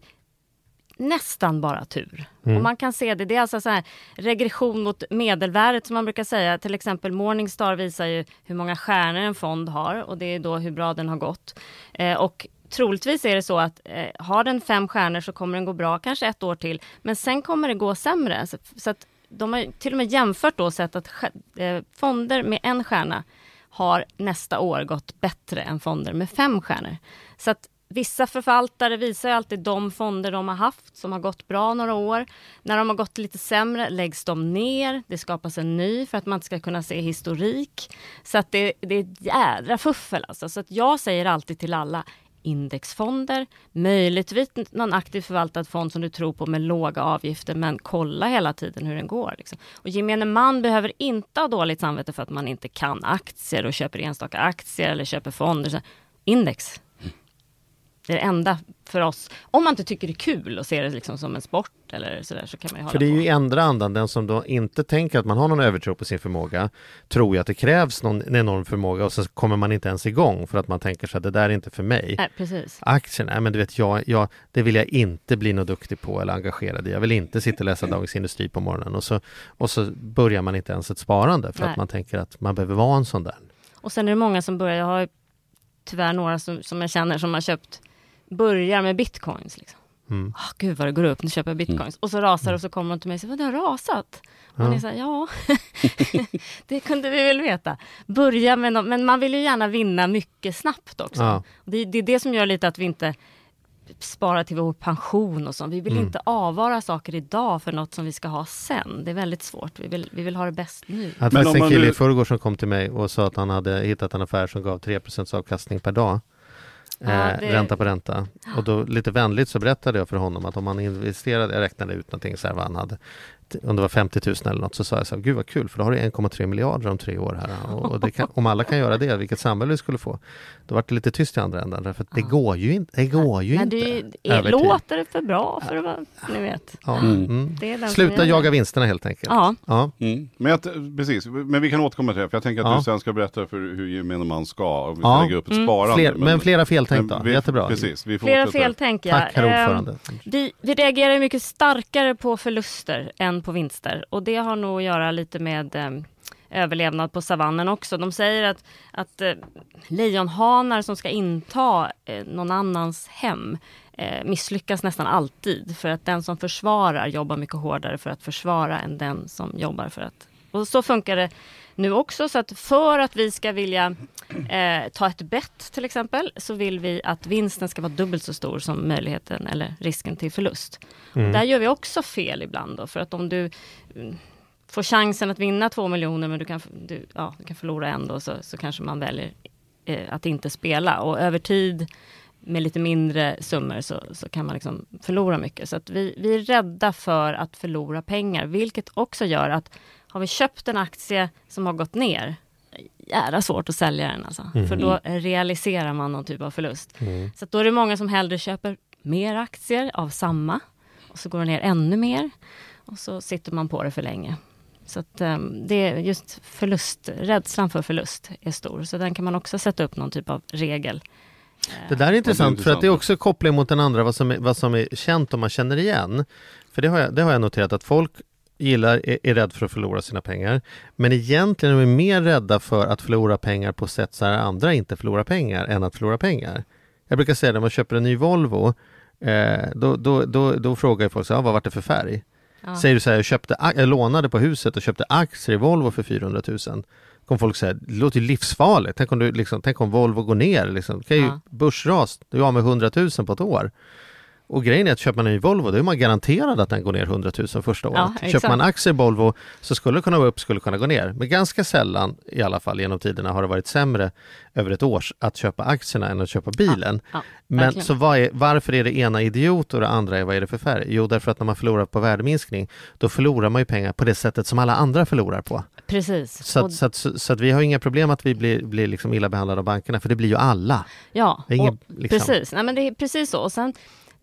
nästan bara tur. Mm. Och man kan se det, det är alltså så här regression mot medelvärdet som man brukar säga. Till exempel Morningstar visar ju hur många stjärnor en fond har och det är då hur bra den har gått. Eh, och troligtvis är det så att eh, har den fem stjärnor så kommer den gå bra kanske ett år till. Men sen kommer det gå sämre. Så, så att de har till och med jämfört då sett att eh, fonder med en stjärna har nästa år gått bättre än fonder med fem stjärnor. Så att vissa förvaltare visar ju alltid de fonder de har haft som har gått bra några år. När de har gått lite sämre läggs de ner. Det skapas en ny för att man inte ska kunna se historik. Så att det, det är ett jädra fuffel alltså. Så att jag säger alltid till alla indexfonder, möjligtvis någon aktivt förvaltad fond som du tror på med låga avgifter, men kolla hela tiden hur den går. Liksom. Och gemene man behöver inte ha dåligt samvete för att man inte kan aktier och köper enstaka aktier eller köper fonder. Så, index. Det är det enda för oss. Om man inte tycker det är kul och ser det liksom som en sport eller sådär så kan man ju hålla För det är på. ju andra andan, den som då inte tänker att man har någon övertro på sin förmåga tror ju att det krävs någon en enorm förmåga och så kommer man inte ens igång för att man tänker sig att det där är inte för mig. Nej, precis. Aktien, nej men du vet jag, jag, det vill jag inte bli något duktig på eller engagerad i. Jag vill inte sitta och läsa Dagens Industri på morgonen och så, och så börjar man inte ens ett sparande för Nej. att man tänker att man behöver vara en sån där. Och sen är det många som börjar, jag har tyvärr några som, som jag känner som har köpt, börjar med bitcoins. Liksom. Mm. oh, gud vad det går upp, nu köper jag bitcoins. Och så rasar det och så kommer de till mig och säger, vad det har rasat? Och Ja. så här, ja, det kunde vi väl veta. Börja med något, men man vill ju gärna vinna mycket snabbt också. Ja. Det, det är det som gör lite att vi inte sparar till vår pension och så. Vi vill Mm. inte avvara saker idag för något som vi ska ha sen. Det är väldigt svårt. Vi vill, vi vill ha det bäst nu. Faktiskt om en kille i förrgår som kom till mig och sa att han hade hittat en affär som gav 3 avkastning per dag. Ja, eh, det- Ränta på ränta. Och då lite vänligt så berättade jag för honom att om han investerade, jag räknade ut någonting så här vad han hade, om det var 50 000 eller något, så sa jag så här, gud vad kul för då har du 1,3 miljarder om tre år här. Och, och det kan, om alla kan göra det, vilket samhälle vi skulle få. Då var det lite tyst i andra änden, att det Ja. går ju inte. Det går ju Men inte. det låter det för bra för att vara, ni vet. Ja. Mm. Mm. Sluta jaga vinsterna helt enkelt. Ja, Ja. Mm. Men, jag, precis, men vi kan återkomma till det, för jag tänker att Ja. du sen ska berätta för hur gemene man ska, och vi ska Ja. lägga upp ett Mm. sparande. Fler, men flera feltänkt då, men vi- jättebra. Precis, vi flera feltänk ja. Tack herr Ehm, ordförande. Vi, vi reagerar ju mycket starkare på förluster än på vinster. Och det har nog att göra lite med eh, överlevnad på savannen också. De säger att, att eh, lejonhanar som ska inta eh, någon annans hem eh, misslyckas nästan alltid. För att den som försvarar jobbar mycket hårdare för att försvara än den som jobbar för att... Och så funkar det nu också så att för att vi ska vilja eh, ta ett bett till exempel så vill vi att vinsten ska vara dubbelt så stor som möjligheten eller risken till förlust. Mm. Där gör vi också fel ibland då för att om du mm, får chansen att vinna två miljoner men du kan, du, ja, du kan förlora en då så, så kanske man väljer eh, att inte spela och över tid med lite mindre summor så, så kan man liksom förlora mycket. Så att vi, vi är rädda för att förlora pengar, vilket också gör att har vi köpt en aktie som har gått ner, jävla svårt att sälja den alltså. Mhm. För då realiserar man någon typ av förlust. Mm. Så att då är det många som hellre köper mer aktier av samma och så går det ner ännu mer och så sitter man på det för länge. Så att um, det är just förlust, rädslan för förlust är stor. Så den kan man också sätta upp någon typ av regel. Det där är intressant för att det är också koppling mot den andra vad som är, vad som är känt och man känner igen. För det har jag, det har jag noterat att folk gillar, är, är rädd för att förlora sina pengar. Men egentligen är de mer rädda för att förlora pengar på sätt så här andra inte förlorar pengar än att förlora pengar. Jag brukar säga när man köper en ny Volvo eh, då, då, då, då frågar folk så här, "Ah, vad var det för färg? Ja. Säger du så här, jag, köpte, jag lånade på huset och köpte aktier i Volvo för 400 000. Kommer folk säga, det låter ju livsfarligt. Tänk om, du, liksom, tänk om Volvo går ner. Liksom. Det kan ju Ja. börsras, du är av med 100 000 på ett år. Och grejen är att köper man en ny Volvo, då är man garanterad att den går ner 100 000 första året. exakt. köper man aktier i Volvo så skulle det kunna vara upp, skulle kunna gå ner. Men ganska sällan, i alla fall genom tiderna, har det varit sämre över ett års att köpa aktierna än att köpa bilen. Ja, Men verkligen. så är, varför är det ena idiot och det andra är vad är det för färg? Jo, därför att när man förlorar på värdeminskning, då förlorar man ju pengar på det sättet som alla andra förlorar på. Precis. Så, Och- att, så, att, så, så vi har inga problem att vi blir, blir liksom illa behandlade av bankerna, för det blir ju alla. Ja, ingen, och, liksom, precis. Nej, men det är precis så. Och sen,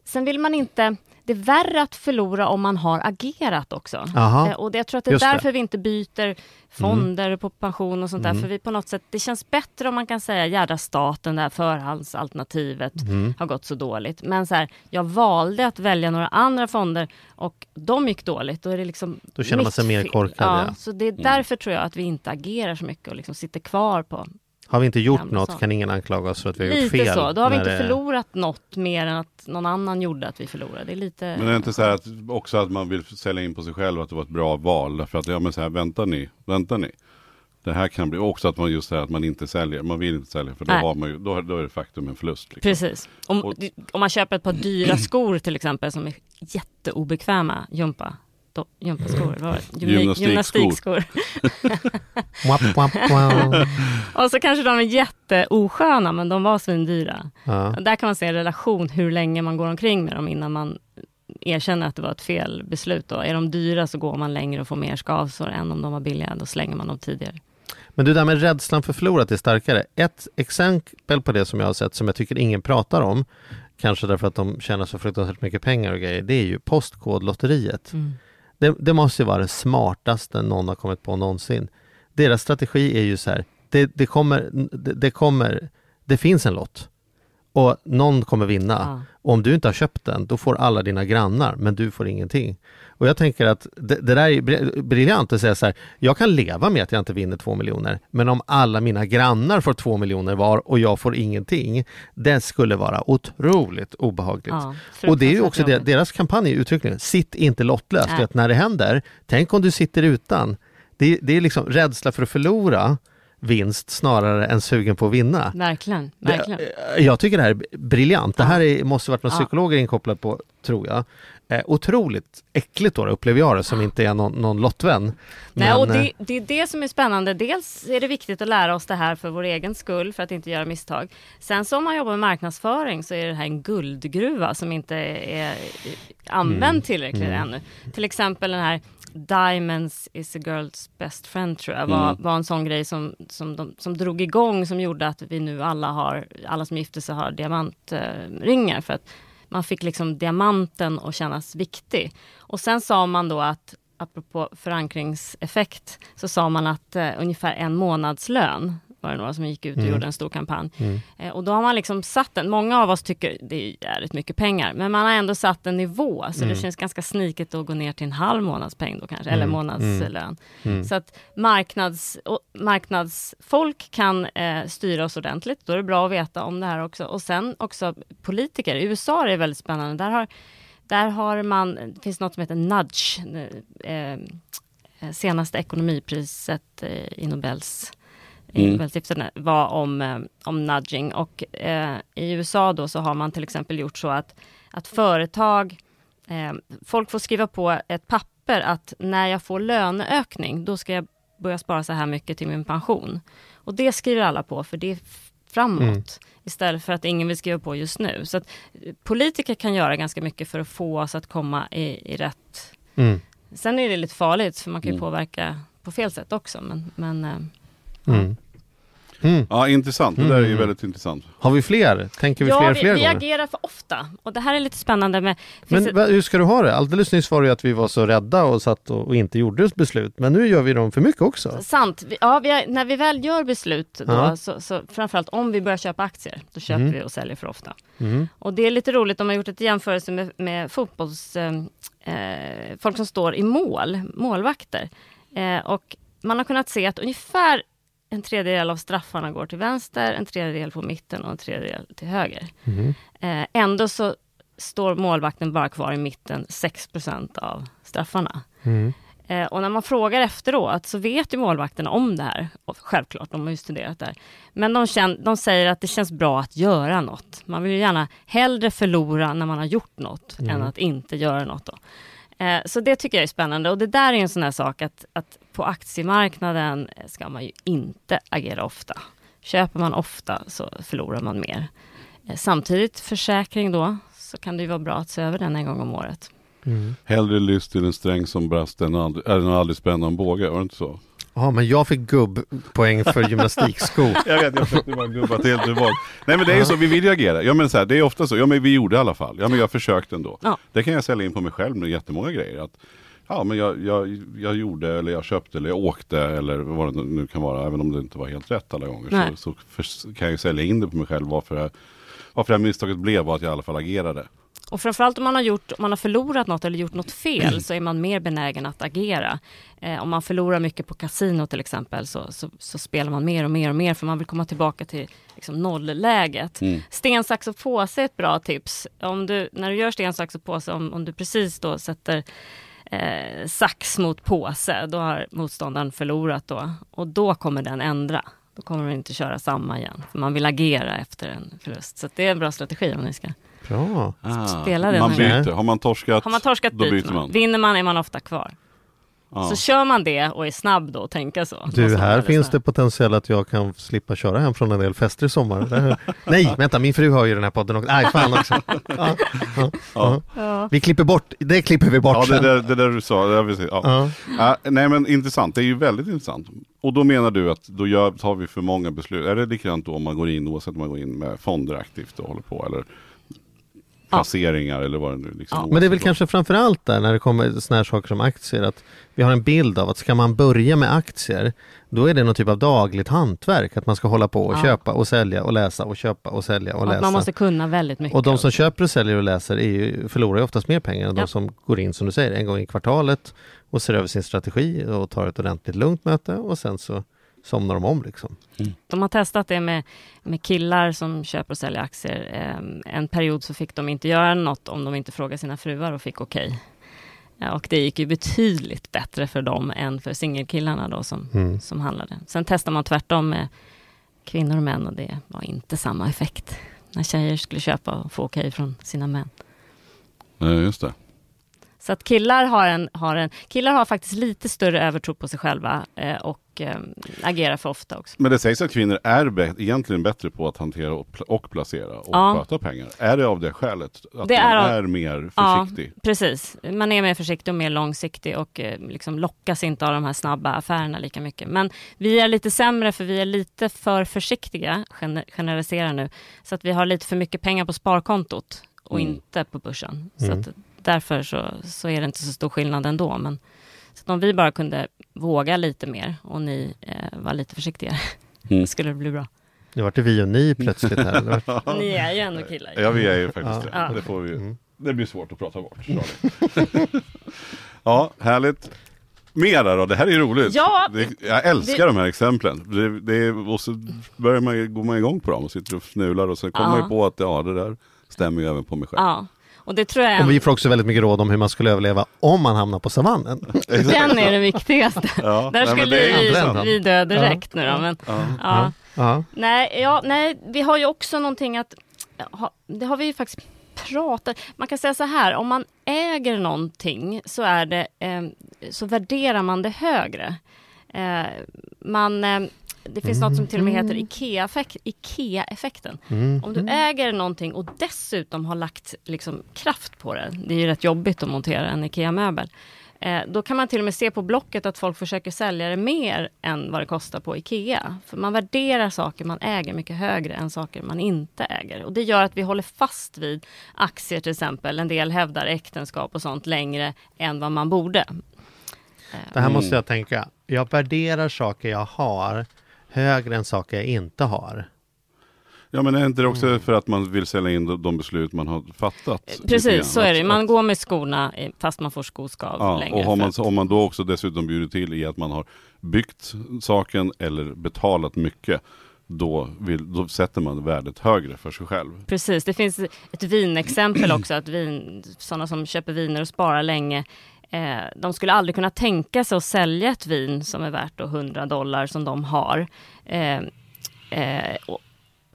sen vill man inte... Det är värre att förlora om man har agerat också. Jaha. Eh, Och det, jag tror att det är Just det. därför vi inte byter fonder på pension och sånt Mm. där. För vi på något sätt, det känns bättre om man kan säga jädra staten, det här förhandsalternativet Mm. har gått så dåligt. Men så här, jag valde att välja några andra fonder och de gick dåligt. Då är det liksom Då känner man sig mer korkad, Ja, ja. Så det är därför tror jag att vi inte agerar så mycket och liksom sitter kvar på Har vi inte gjort något saker. kan ingen anklaga oss för att vi har gjort Lite fel. så, då har vi inte det- förlorat något mer än att någon annan gjorde att vi förlorade. Det är lite... Men är det inte så här att också att man vill sälja in på sig själv att det var ett bra val? Därför att, ja men så här, väntar ni, väntar ni. Det här kan bli också att man just säger att man inte säljer, man vill inte sälja för då, Nej. har man ju, då, då är det faktum en förlust. Liksom. Precis. Om, Och- om man köper ett par dyra skor till exempel som är jätteobekväma gympa, då, gympaskor, vad var det? Gymna- Gymnastikskor. Och så kanske de är jätteosköna men de var svindyra. Ja. Där kan man se en relation hur länge man går omkring med dem innan man erkänner att det var ett fel beslut. Då. Är de dyra så går man längre och får mer skavsår än om de var billiga. Då slänger man dem tidigare. Men du, där med rädslan för förlorat är starkare. Ett exempel på det som jag har sett som jag tycker ingen pratar om, kanske därför att de tjänar så fruktansvärt mycket pengar och grejer, det är ju Postkodlotteriet. Det, det måste ju vara det smartaste någon har kommit på någonsin. Deras strategi är ju så här, det, det, kommer, det, det kommer, det finns en lott och någon kommer vinna. Ja. Och om du inte har köpt den, då får alla dina grannar, men du får ingenting. Och jag tänker att det, det där är briljant att säga så här, jag kan leva med att jag inte vinner två miljoner, men om alla mina grannar får två miljoner var och jag får ingenting, det skulle vara otroligt obehagligt. Ja, och det är ju också det, deras kampanj uttryckligen, sitt inte lottlös, att när det händer, tänk om du sitter utan, det, det är liksom rädsla för att förlora vinst snarare än sugen på att vinna. Verkligen. verkligen. Det, jag tycker det här är briljant. Det här är, måste varit någon ja. psykologer inkopplad på, tror jag. Eh, otroligt äckligt då, upplever jag det, som inte är någon, någon lottvän. Men, Nej, och det, eh, det, är det som är spännande. Dels är det viktigt att lära oss det här för vår egen skull, för att inte göra misstag. Sen så om man jobbar med marknadsföring så är det här en guldgruva som inte är använd mm. tillräckligt mm. ännu. Till exempel den här Diamonds is a girl's best friend tror jag var, mm. var en sån grej som, som, de, som drog igång som gjorde att vi nu alla har, alla som gifte sig har diamantringar för att man fick liksom diamanten att kännas viktig. Och sen sa man då att apropå förankringseffekt så sa man att eh, ungefär en månadslön var det några som gick ut och mm. gjorde en stor kampanj. Mm. Eh, och då har man liksom satt en, många av oss tycker det är jävligt mycket pengar, men man har ändå satt en nivå, så mm. det känns ganska sniket att gå ner till en halv månadspeng då kanske, eller mm. månadslön. Mm. Mm. Så att marknads, marknadsfolk kan eh, styra oss ordentligt, då är det bra att veta om det här också. Och sen också politiker, i USA är det väldigt spännande, där har där har man, det finns något som heter nudge, eh, eh senaste ekonomipriset eh, i Nobels mm. var om, eh, om nudging. Och eh, i USA då så har man till exempel gjort så att, att företag, eh, folk får skriva på ett papper att när jag får löneökning, då ska jag börja spara så här mycket till min pension. Och det skriver alla på, för det är framåt. Mm. Istället för att ingen vill skriva på just nu. Så att eh, politiker kan göra ganska mycket för att få oss att komma i, i rätt... Mm. Sen är det lite farligt, för man kan ju mm. påverka på fel sätt också. Men, men eh, Mm. Mm. Ja, intressant. Det där är ju mm. väldigt intressant. Har vi fler? Tänker vi ja, fler, vi, fler vi gånger? agerar för ofta. Och det här är lite spännande med... Men ett... hur ska du ha det? Alldeles nyss var det att vi var så rädda och satt och, och inte gjorde beslut. Men nu gör vi dem för mycket också. Sant. Ja, vi har, när vi väl gör beslut då, ja. så, så framförallt om vi börjar köpa aktier, då köper mm. vi och säljer för ofta. Mm. Och det är lite roligt, de har gjort ett jämförelse med, med fotbolls... Eh, eh, folk som står i mål, målvakter. Eh, och man har kunnat se att ungefär en tredjedel av straffarna går till vänster, en tredjedel på mitten och en tredjedel till höger. Mm. Eh, ändå så står målvakten bara kvar i mitten 6% av straffarna. Mm. Eh, och när man frågar efteråt så vet ju målvakterna om det här. Och självklart, de har ju studerat det här. Men de, känn, de säger att det känns bra att göra något. Man vill ju gärna hellre förlora när man har gjort något mm. än att inte göra något. Eh, så det tycker jag är spännande och det där är en sån här sak att, att på aktiemarknaden ska man ju inte agera ofta. Köper man ofta så förlorar man mer. Eh, samtidigt försäkring då, så kan det ju vara bra att se över den en gång om året. Mm. Hellre lyss till en sträng som brast än aldrig, än aldrig spänna en båge, var det inte så? Ja, men jag fick gubbpoäng för gymnastiksko. jag vet, jag försökte bara gubba till det var. Nej men det är ju så, vi vill ju agera. Ja men så här, det är ofta så, ja men vi gjorde i alla fall. Ja men jag försökte ändå. Ja. Det kan jag sälja in på mig själv med jättemånga grejer. Att, ja men jag, jag, jag gjorde eller jag köpte eller jag åkte eller vad det nu kan vara. Även om det inte var helt rätt alla gånger. Så, så kan jag sälja in det på mig själv varför, varför det här misstaget blev var att jag i alla fall agerade. Och framförallt om man har, gjort, om man har förlorat något eller gjort något fel så är man mer benägen att agera. Eh, om man förlorar mycket på kasino till exempel så, så, så, spelar man mer och mer och mer för man vill komma tillbaka till liksom, nollläget. Mm. Sten, sax och påse är ett bra tips. Om du, när du gör sten, sax och påse, om, om du precis då sätter eh, sax mot påse, då har motståndaren förlorat då. Och då kommer den ändra. Då kommer den inte köra samma igen. För man vill agera efter en förlust. Så det är en bra strategi om ni ska Bra. Ah, spela den. Man byter. Har man torskat, har man torskat då byter man. man. Vinner man är man ofta kvar. Ja. Så kör man det och är snabb då och tänka så. Du, här finns det potential att jag kan slippa köra hem från en del fester i sommar. Nej, vänta, min fru har ju den här podden också. Nej, fan också. Ja, ja, ja. Vi klipper bort, det klipper vi bort Ja, det, där, det där du sa, det vill ja. Ja. nej men intressant, det är ju väldigt intressant. Och då menar du att då gör, tar vi för många beslut. Är det likadant då om man går in, oavsett om man går in med fonder aktivt och håller på eller placeringar eller vad det nu liksom ja. Men det är väl kanske framförallt där när det kommer såna här saker som aktier att vi har en bild av att ska man börja med aktier då är det någon typ av dagligt hantverk att man ska hålla på och ja. köpa och sälja och läsa och köpa och sälja och, och läsa. Man måste kunna väldigt mycket. Och de som köper och säljer och läser är ju, förlorar ju oftast mer pengar än ja. de som går in som du säger en gång i kvartalet och ser över sin strategi och tar ett ordentligt lugnt möte och sen så somnar de om. Liksom. Mm. De har testat det med, med killar som köper och säljer aktier. Eh, en period så fick de inte göra något om de inte frågade sina fruar och fick okej. Okay. Ja, och det gick ju betydligt bättre för dem än för singelkillarna då som, mm. som handlade. Sen testar man tvärtom med kvinnor och män och det var inte samma effekt. När tjejer skulle köpa och få okej okay från sina män. Nej, just det. Så att killar har, en, har en, killar har faktiskt lite större övertro på sig själva eh, och eh, agerar för ofta också. Men det sägs att kvinnor är be egentligen bättre på att hantera och, pl och placera och ja. sköta pengar. Är det av det skälet? Att det man är, är mer försiktig? Ja, precis. Man är mer försiktig och mer långsiktig och eh, liksom lockas inte av de här snabba affärerna lika mycket. Men vi är lite sämre för vi är lite för försiktiga, gener generaliserar nu, så att vi har lite för mycket pengar på sparkontot och mm. inte på börsen. Mm. Så att därför så, så är det inte så stor skillnad ändå. Men, så om vi bara kunde våga lite mer och ni eh, var lite försiktigare, mm. skulle det bli bra. Nu vart det vi och ni plötsligt här. ni är ju ändå killar. Ja, vi är ju faktiskt ja. det. Det, får vi, mm. det blir svårt att prata bort. ja, härligt. Mera då, det här är roligt. Ja, det, jag älskar det, de här exemplen. Det, det, och så börjar man, går man igång på dem och sitter och fnular och så kommer ja. man på att ja, det där stämmer ju även på mig själv. Ja. Och, det tror jag och vi får också väldigt mycket råd om hur man skulle överleva om man hamnar på savannen. Den är det viktigaste. Ja, Där skulle vi, vi dö direkt ja. nu då. Men, ja. ja. Nej, ja, nej, vi har ju också någonting att, det har vi ju faktiskt pratat, man kan säga så här, om man äger någonting så är det, eh, så värderar man det högre. Eh, man eh, det finns mm. något som till och med heter mm. IKEA-effekten. mm. Om du äger någonting och dessutom har lagt liksom, kraft på det, det är ju rätt jobbigt att montera en IKEA-möbel, eh, då kan man till och med se på Blocket att folk försöker sälja det mer än vad det kostar på IKEA. För man värderar saker man äger mycket högre än saker man inte äger. Och det gör att vi håller fast vid aktier till exempel. En del hävdar äktenskap och sånt längre än vad man borde. Det här måste jag tänka. Jag värderar saker jag har högre än saker jag inte har. Ja men är inte det också mm. för att man vill sälja in de beslut man har fattat? Precis, så är det. Man går med skorna fast man får skoskav ja, längre. Och har man, om man då också dessutom bjuder till i att man har byggt saken eller betalat mycket då, vill, då sätter man värdet högre för sig själv. Precis, det finns ett vinexempel också, att vin, sådana som köper viner och sparar länge Eh, de skulle aldrig kunna tänka sig att sälja ett vin som är värt 100 dollar som de har. Eh, eh, och,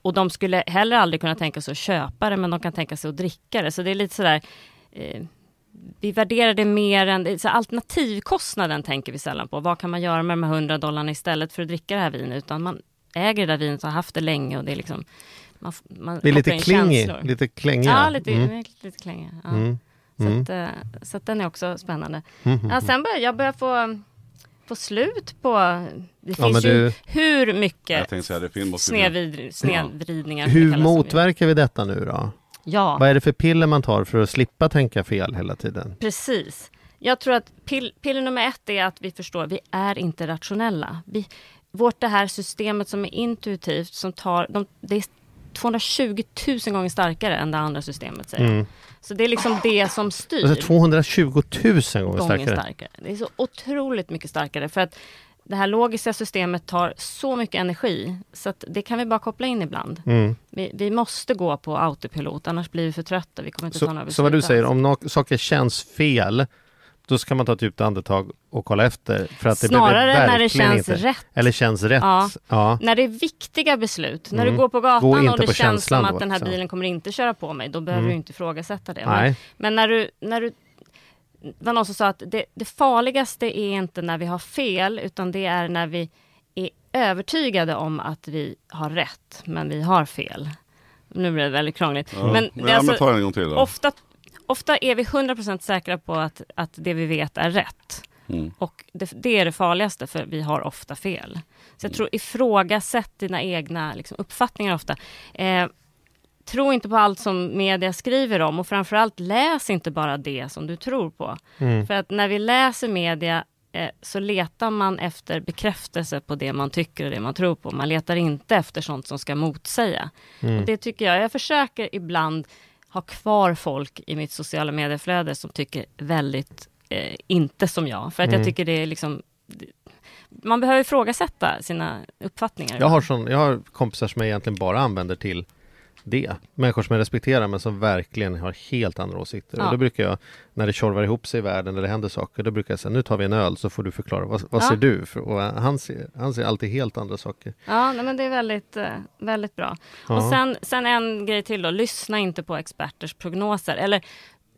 och, de skulle heller aldrig kunna tänka sig att köpa det, men de kan tänka sig att dricka det. Så det är lite sådär, eh, vi värderar det mer än, så alternativkostnaden tänker vi sällan på. Vad kan man göra med de här 100 dollarna istället för att dricka det här vinet? Utan man äger det där vinet och har haft det länge och det är liksom man, man det är lite klingig, lite klängig. Ja, lite, mm. lite klängig. Ja. Mm. Så, mm. att, eh, så att den är också spännande. Mm. Ja, sen börjar jag börjar få, få slut på... Det finns ja, ju hur mycket snedvrid, snedvridningar. Ja. Hur motverkar vi detta nu då? Ja. Vad är det för piller man tar för att slippa tänka fel hela tiden? Precis. Jag tror att pill, piller nummer ett är att vi förstår, vi är inte rationella. Vi, vårt det här systemet som är intuitivt, som tar, de, det är 220 000 gånger starkare än det andra systemet säger mm. Så det är liksom det som styr. Alltså 220 000 gånger starkare. starkare. Det är så otroligt mycket starkare för att det här logiska systemet tar så mycket energi så att det kan vi bara koppla in ibland. Mm. Vi, vi, måste gå på autopilot annars blir vi för trötta. Vi kommer inte så, ta några så vad du säger, om no saker känns fel då ska man ta ett djupt andetag och kolla efter. För att Snarare det när det känns inte, rätt. Eller känns rätt. Ja. ja. När det är viktiga beslut. Mm. När du mm. går på gatan gå och det känns som att den här bilen kommer inte köra på mig. Då behöver mm. du inte ifrågasätta det. Men, men, när du, när du det var någon som sa att det, det farligaste är inte när vi har fel utan det är när vi är övertygade om att vi har rätt men vi har fel. Nu blir det väldigt krångligt. Ja. Men det är alltså, ofta ofta är vi 100% säkra på att, att det vi vet är rätt. Mm. Och det, det, är det farligaste, för vi har ofta fel. Så jag mm. tror ifrågasätt dina egna liksom, uppfattningar ofta. Eh, tro inte på allt som media skriver om och framförallt läs inte bara det som du tror på. Mm. För att när vi läser media eh, så letar man efter bekräftelse på det man tycker och det man tror på. Man letar inte efter sånt som ska motsäga. Mm. Och det tycker jag, jag försöker ibland ha kvar folk i mitt sociala medieflöde som tycker väldigt eh, inte som jag. För att mm. jag tycker det är liksom man behöver ifrågasätta sina uppfattningar. Jag har, sån, jag har kompisar som jag egentligen bara använder till det. Människor som jag respekterar men som verkligen har helt andra åsikter. Ja. Och då brukar jag, när det tjorvar ihop sig i världen eller det händer saker, då brukar jag säga nu tar vi en öl så får du förklara. Vad, vad ja. ser du? För, och han, ser, han ser alltid helt andra saker. Ja, nej, men det är väldigt, eh, väldigt bra. Ja. Och sen, sen en grej till då, lyssna inte på experters prognoser. Eller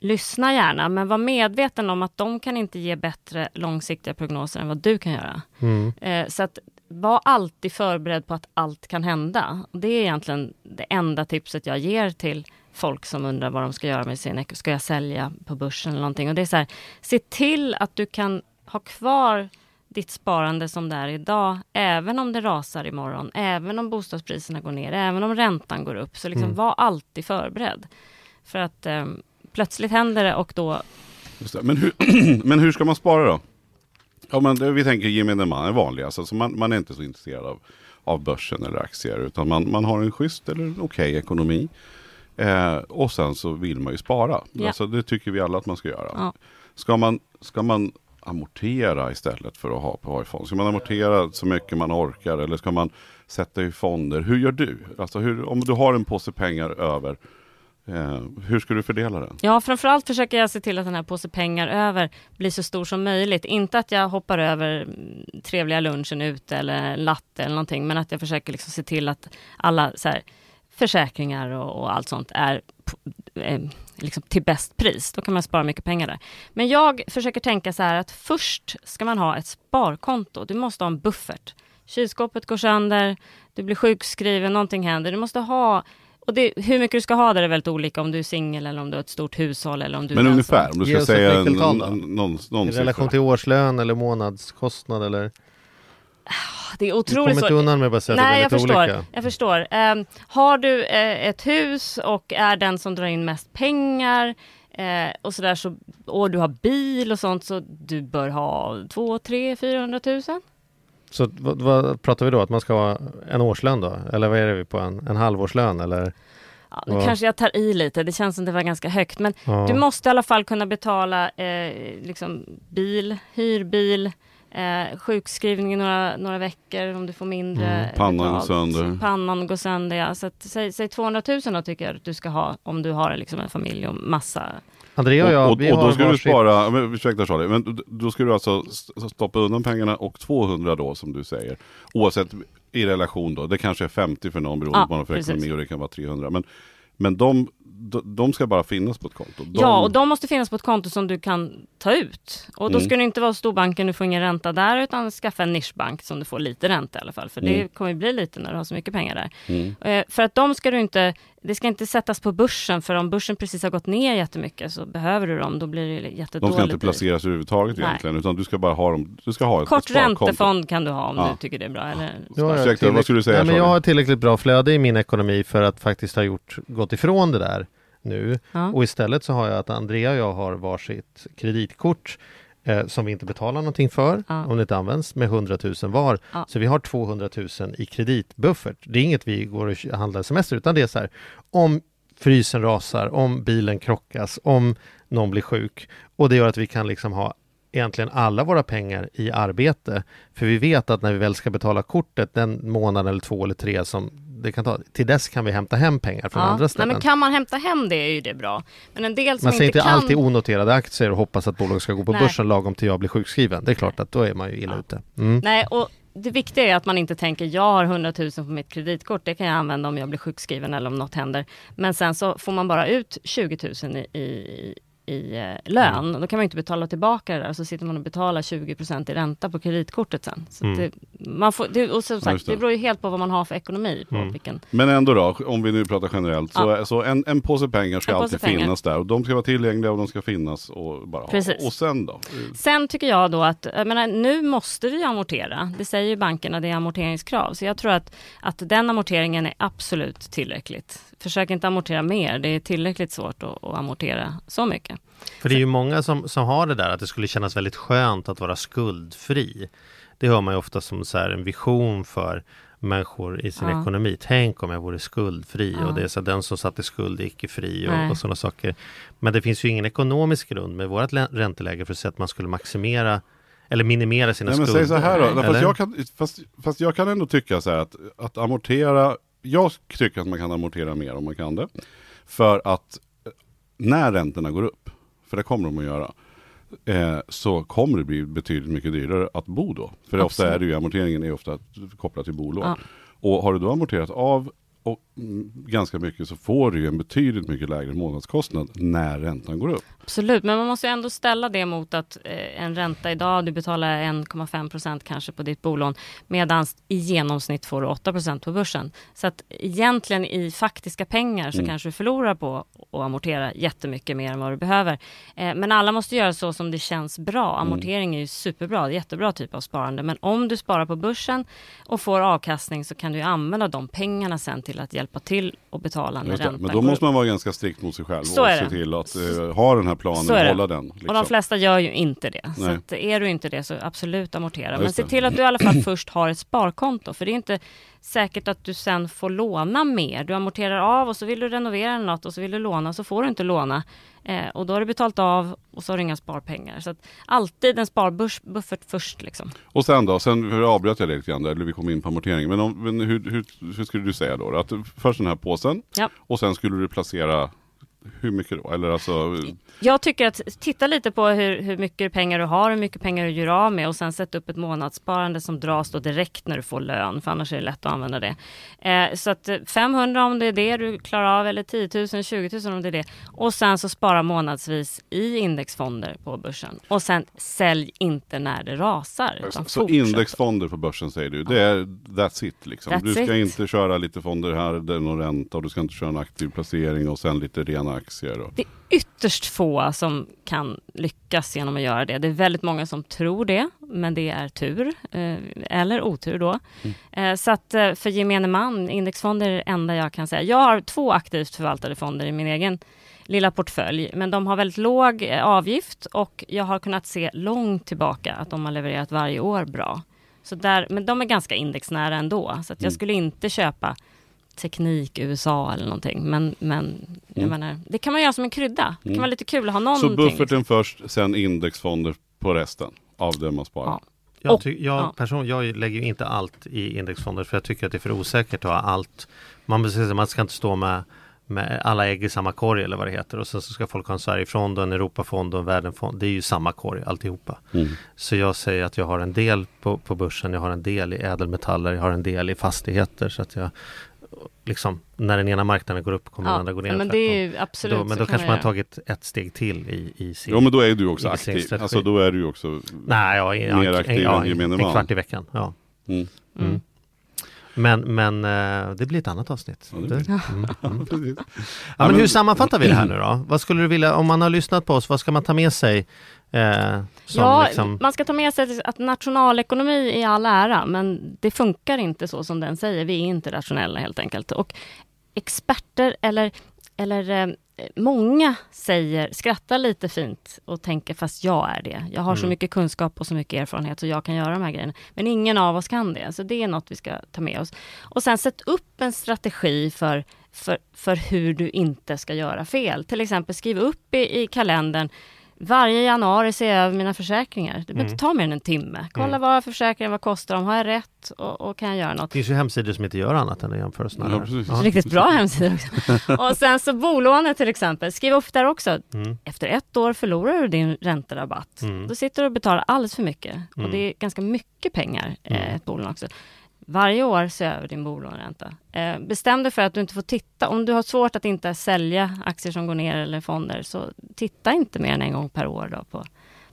lyssna gärna, men var medveten om att de kan inte ge bättre långsiktiga prognoser än vad du kan göra. Mm. Eh, så att var alltid förberedd på att allt kan hända. Det är egentligen det enda tipset jag ger till folk som undrar vad de ska göra med sin Ska jag sälja på börsen eller någonting? Och det är så här, se till att du kan ha kvar ditt sparande som det är idag, även om det rasar imorgon, även om bostadspriserna går ner, även om räntan går upp. Så liksom mm. var alltid förberedd. För att eh, plötsligt händer det och då... Men hur, men hur ska man spara då? Ja, men vi tänker gemene man är vanlig. Alltså, man, man är inte så intresserad av, av börsen eller aktier. Utan man, man har en schysst eller okej okay ekonomi. Eh, och sen så vill man ju spara. Ja. Alltså, det tycker vi alla att man ska göra. Ja. Ska, man, ska man amortera istället för att ha på fond? Ska man amortera så mycket man orkar eller ska man sätta i fonder? Hur gör du? Alltså hur, om du har en påse pengar över Eh, hur ska du fördela den? Ja, framförallt försöker jag se till att den här påse pengar över blir så stor som möjligt. Inte att jag hoppar över mm, trevliga lunchen ute eller latte eller någonting, men att jag försöker liksom se till att alla så här, försäkringar och, och, allt sånt är eh, liksom till bäst pris. Då kan man spara mycket pengar där. Men jag försöker tänka så här att först ska man ha ett sparkonto. Du måste ha en buffert. Kylskåpet går sönder, du blir sjukskriven, någonting händer. Du måste ha och det, hur mycket du ska ha där är väldigt olika om du är singel eller om du har ett stort hushåll eller om du Men ungefär, om du ska säga en, någon, någon I relation till årslön eller månadskostnad eller? Ah, det är otroligt Du kommer inte undan med att bara säga Nej, att det är jag förstår. Olika. Jag förstår. Um, har du uh, ett hus och är den som drar in mest pengar uh, och sådär så, och du har bil och sånt så du bör ha 2, 3, 400 000? Så vad, vad, pratar vi då? Att man ska ha en årslön då? Eller vad är det på? En, en halvårslön eller? Ja, nu kanske jag tar i lite, det känns som det var ganska högt. Men ja. du måste i alla fall kunna betala eh, liksom bil, hyrbil, eh, sjukskrivning i några, några veckor om du får mindre. Mm, pannan går sönder. Pannan går sönder, ja. Så att, säg, säg 200 000 då tycker jag att du ska ha om du har liksom en familj och massa Andrea och jag, och, och, och då ska du spara, men, ursäkta Charlie, men då ska du alltså stoppa undan pengarna och 200 då som du säger. Oavsett i relation då, det kanske är 50 för någon beroende ja, på vad för ekonomi och det kan vara 300. Men, men de de ska bara finnas på ett konto. De... Ja, och de måste finnas på ett konto som du kan ta ut. Och då mm. ska det inte vara storbanken, du får ingen ränta där, utan skaffa en nischbank som du får lite ränta i alla fall. För mm. det kommer bli lite när du har så mycket pengar där. Mm. Eh, för att de ska du inte, det ska inte sättas på börsen, för om börsen precis har gått ner jättemycket så behöver du dem, då blir det jättedåligt. De ska inte placeras överhuvudtaget Nej. egentligen, utan du ska bara ha dem, du ska ha ett Kort räntefond kan du ha om ja. du tycker det är bra. Eller? Ja, Ursäkta, vad skulle du säga? Nej, men jag har tillräckligt bra flöde i min ekonomi för att faktiskt ha gjort, gått ifrån det där nu. Ja. Och istället så har jag att Andrea och jag har varsitt kreditkort eh, som vi inte betalar någonting för ja. om det inte används med 100 000 var. Ja. Så vi har 200 000 i kreditbuffert. Det är inget vi går och handlar semester utan det är så här om frysen rasar, om bilen krockas, om någon blir sjuk och det gör att vi kan liksom ha egentligen alla våra pengar i arbete. För vi vet att när vi väl ska betala kortet den månad eller två eller tre som det kan ta, till dess kan vi hämta hem pengar från ja. andra ställen. Nej, men kan man hämta hem det är ju det bra. Men en del som man säger inte, inte kan... alltid onoterade aktier och hoppas att bolaget ska gå på Nej. börsen lagom till jag blir sjukskriven. Det är klart att då är man ju illa ja. ute. Mm. Nej, och det viktiga är att man inte tänker jag har 100 000 på mitt kreditkort, det kan jag använda om jag blir sjukskriven eller om något händer. Men sen så får man bara ut 20 000 i, i i eh, lön. Mm. Då kan man inte betala tillbaka det där. Så sitter man och betalar 20% i ränta på kreditkortet sen. Så mm. det, man får, det, och som sagt, det. det beror ju helt på vad man har för ekonomi. På mm. vilken... Men ändå då, om vi nu pratar generellt, ja. så, så en, en påse pengar ska alltid pengar. finnas där och de ska vara tillgängliga och de ska finnas och bara Precis. Och sen då? Sen tycker jag då att, jag menar, nu måste vi amortera. Det säger ju bankerna, det är amorteringskrav. Så jag tror att, att den amorteringen är absolut tillräckligt. Försök inte amortera mer, det är tillräckligt svårt att, att amortera så mycket. För det är ju många som, som har det där att det skulle kännas väldigt skönt att vara skuldfri. Det hör man ju ofta som så en vision för människor i sin ja. ekonomi. Tänk om jag vore skuldfri ja. och det är så den som satt i skuld är icke fri och, och sådana saker. Men det finns ju ingen ekonomisk grund med vårt ränteläge för att säga att man skulle maximera eller minimera sina Nej, men skulder. Säg så här då, fast jag, kan, fast, fast jag kan ändå tycka så här att, att amortera, jag tycker att man kan amortera mer om man kan det. För att när räntorna går upp, för det kommer de att göra, eh, så kommer det bli betydligt mycket dyrare att bo då. För Absolut. ofta är det ju, amorteringen är ofta kopplad till bolån. Ja. Och har du då amorterat av och mm, ganska mycket så får du ju en betydligt mycket lägre månadskostnad när räntan går upp. Absolut, men man måste ändå ställa det mot att eh, en ränta idag, du betalar 1,5 procent kanske på ditt bolån, medan i genomsnitt får du 8 procent på börsen. Så att egentligen i faktiska pengar så mm. kanske du förlorar på att amortera jättemycket mer än vad du behöver. Eh, men alla måste göra så som det känns bra. Mm. Amortering är ju superbra, jättebra typ av sparande. Men om du sparar på börsen och får avkastning så kan du använda de pengarna sen till att hjälpa till och betala när räntan Men då måste man vara ganska strikt mot sig själv så och se till att uh, ha den här planen, hålla den. Liksom. Och de flesta gör ju inte det. Nej. Så att är du inte det så absolut amortera. Men se till att du i alla fall först har ett sparkonto. För det är inte säkert att du sen får låna mer. Du amorterar av och så vill du renovera något och så vill du låna så får du inte låna. Eh, och då har du betalt av och så har du inga sparpengar. Så att alltid en sparbuffert först. Liksom. Och sen då, sen hur avbröt jag dig lite grann där, eller vi kom in på amortering. Men, om, men hur, hur, hur, skulle du säga då? Att först den här påsen ja. och sen skulle du placera hur mycket då? Eller alltså... Jag tycker att titta lite på hur, hur mycket pengar du har, hur mycket pengar du gör av med och sen sätta upp ett månadssparande som dras då direkt när du får lön, för annars är det lätt att använda det. Eh, så att 500 om det är det du klarar av eller 10 000, 20 000 om det är det. Och sen så spara månadsvis i indexfonder på börsen. Och sen sälj inte när det rasar. Så, så indexfonder på börsen säger du, det är that's it liksom. That's du ska it. inte köra lite fonder här, det är någon ränta och du ska inte köra en aktiv placering och sen lite rena sådana aktier? Då? Det är ytterst få som kan lyckas genom att göra det. Det är väldigt många som tror det, men det är tur eh, eller otur då. Mm. Eh, så att eh, för gemene man, indexfonder är det enda jag kan säga. Jag har två aktivt förvaltade fonder i min egen lilla portfölj, men de har väldigt låg avgift och jag har kunnat se långt tillbaka att de har levererat varje år bra. Så där, men de är ganska indexnära ändå, så jag mm. skulle inte köpa teknik USA eller någonting. Men, men jag mm. menar, det kan man göra som en krydda. Det kan mm. vara lite kul att ha någonting. Så bufferten först, sen indexfonder på resten av det man sparar? Ja. Jag, ty- jag, ja. person, jag lägger inte allt i indexfonder för jag tycker att det är för osäkert att ha allt. Man, man ska inte stå med, med alla ägg i samma korg eller vad det heter och sen så ska folk ha en Sverigefond och en Europafond och en Världenfond. Det är ju samma korg alltihopa. Mm. Så jag säger att jag har en del på, på börsen, jag har en del i ädelmetaller, jag har en del i fastigheter så att jag liksom, när den ena marknaden går upp kommer ja, den andra gå ner. Men, det är absolut, då, men då kanske man har tagit ett steg till i, i sin Ja men då är du också aktiv. Alltså då är du också Nej, ja, mer aktiv ja, än gemene man. En kvart i veckan. Ja. Mm. Mm. Men, men eh, det blir ett annat avsnitt. Ja, det mm, mm. ja, men hur sammanfattar vi det här nu då? Vad skulle du vilja, om man har lyssnat på oss, vad ska man ta med sig? Eh, ja, liksom... man ska ta med sig att nationalekonomi är all ära, men det funkar inte så som den säger. Vi är inte rationella helt enkelt. Och experter eller, eller eh, många säger, skrattar lite fint och tänker fast jag är det. Jag har mm. så mycket kunskap och så mycket erfarenhet så jag kan göra de här grejerna. Men ingen av oss kan det, så det är något vi ska ta med oss. Och sen sätt upp en strategi för, för, för hur du inte ska göra fel. Till exempel skriv upp i, i kalendern varje januari ser jag över mina försäkringar. Det behöver mm. inte ta mer än en timme. Kolla mm. vad försäkringen, vad kostar de, har jag rätt och, och, kan jag göra något? Det finns ju hemsidor som inte gör annat än att jämföra sådana ja, Riktigt bra hemsidor också. och sen så bolånet till exempel, skriv upp där också. Mm. Efter ett år förlorar du din ränterabatt. Mm. Då sitter du och betalar alldeles för mycket. Och mm. det är ganska mycket pengar, eh, mm. ett bolån också varje år se över din bolåneränta. Eh, bestäm dig för att du inte får titta. Om du har svårt att inte sälja aktier som går ner eller fonder, så titta inte mer än en gång per år då på,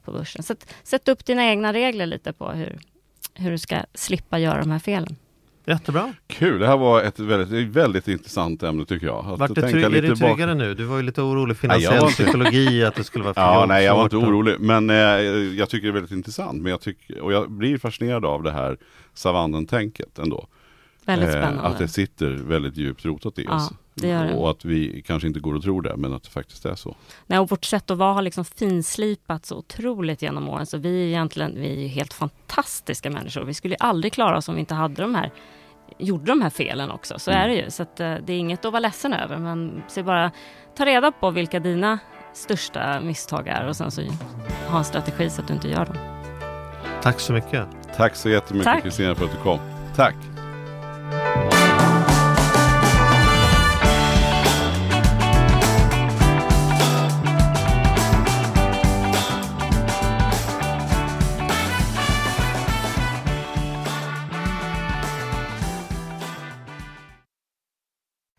på börsen. Sätt, sätt upp dina egna regler lite på hur, hur du ska slippa göra de här felen. Jättebra. Kul, det här var ett väldigt, väldigt intressant ämne tycker jag. Vart du trygg, är du tryggare nu? Du var ju lite orolig finansiell nej, psykologi, att det skulle vara för Ja, nej jag var inte orolig. Men eh, jag tycker det är väldigt intressant. Men jag tycker, och jag blir fascinerad av det här savannen-tänket ändå. Väldigt spännande. Eh, att det sitter väldigt djupt rotat i ja, oss. Det gör det. Och att vi kanske inte går och tror det, men att det faktiskt är så. Nej, och vårt sätt att vara har liksom finslipats så otroligt genom åren. Så vi är egentligen vi är helt fantastiska människor. Vi skulle aldrig klara oss om vi inte hade de här gjorde de här felen också. Så mm. är det ju. Så att, eh, det är inget att vara ledsen över. Men se bara ta reda på vilka dina största misstag är och sen så ha en strategi så att du inte gör dem. Tack så mycket. Tack så jättemycket Kristina för att du kom. Tack.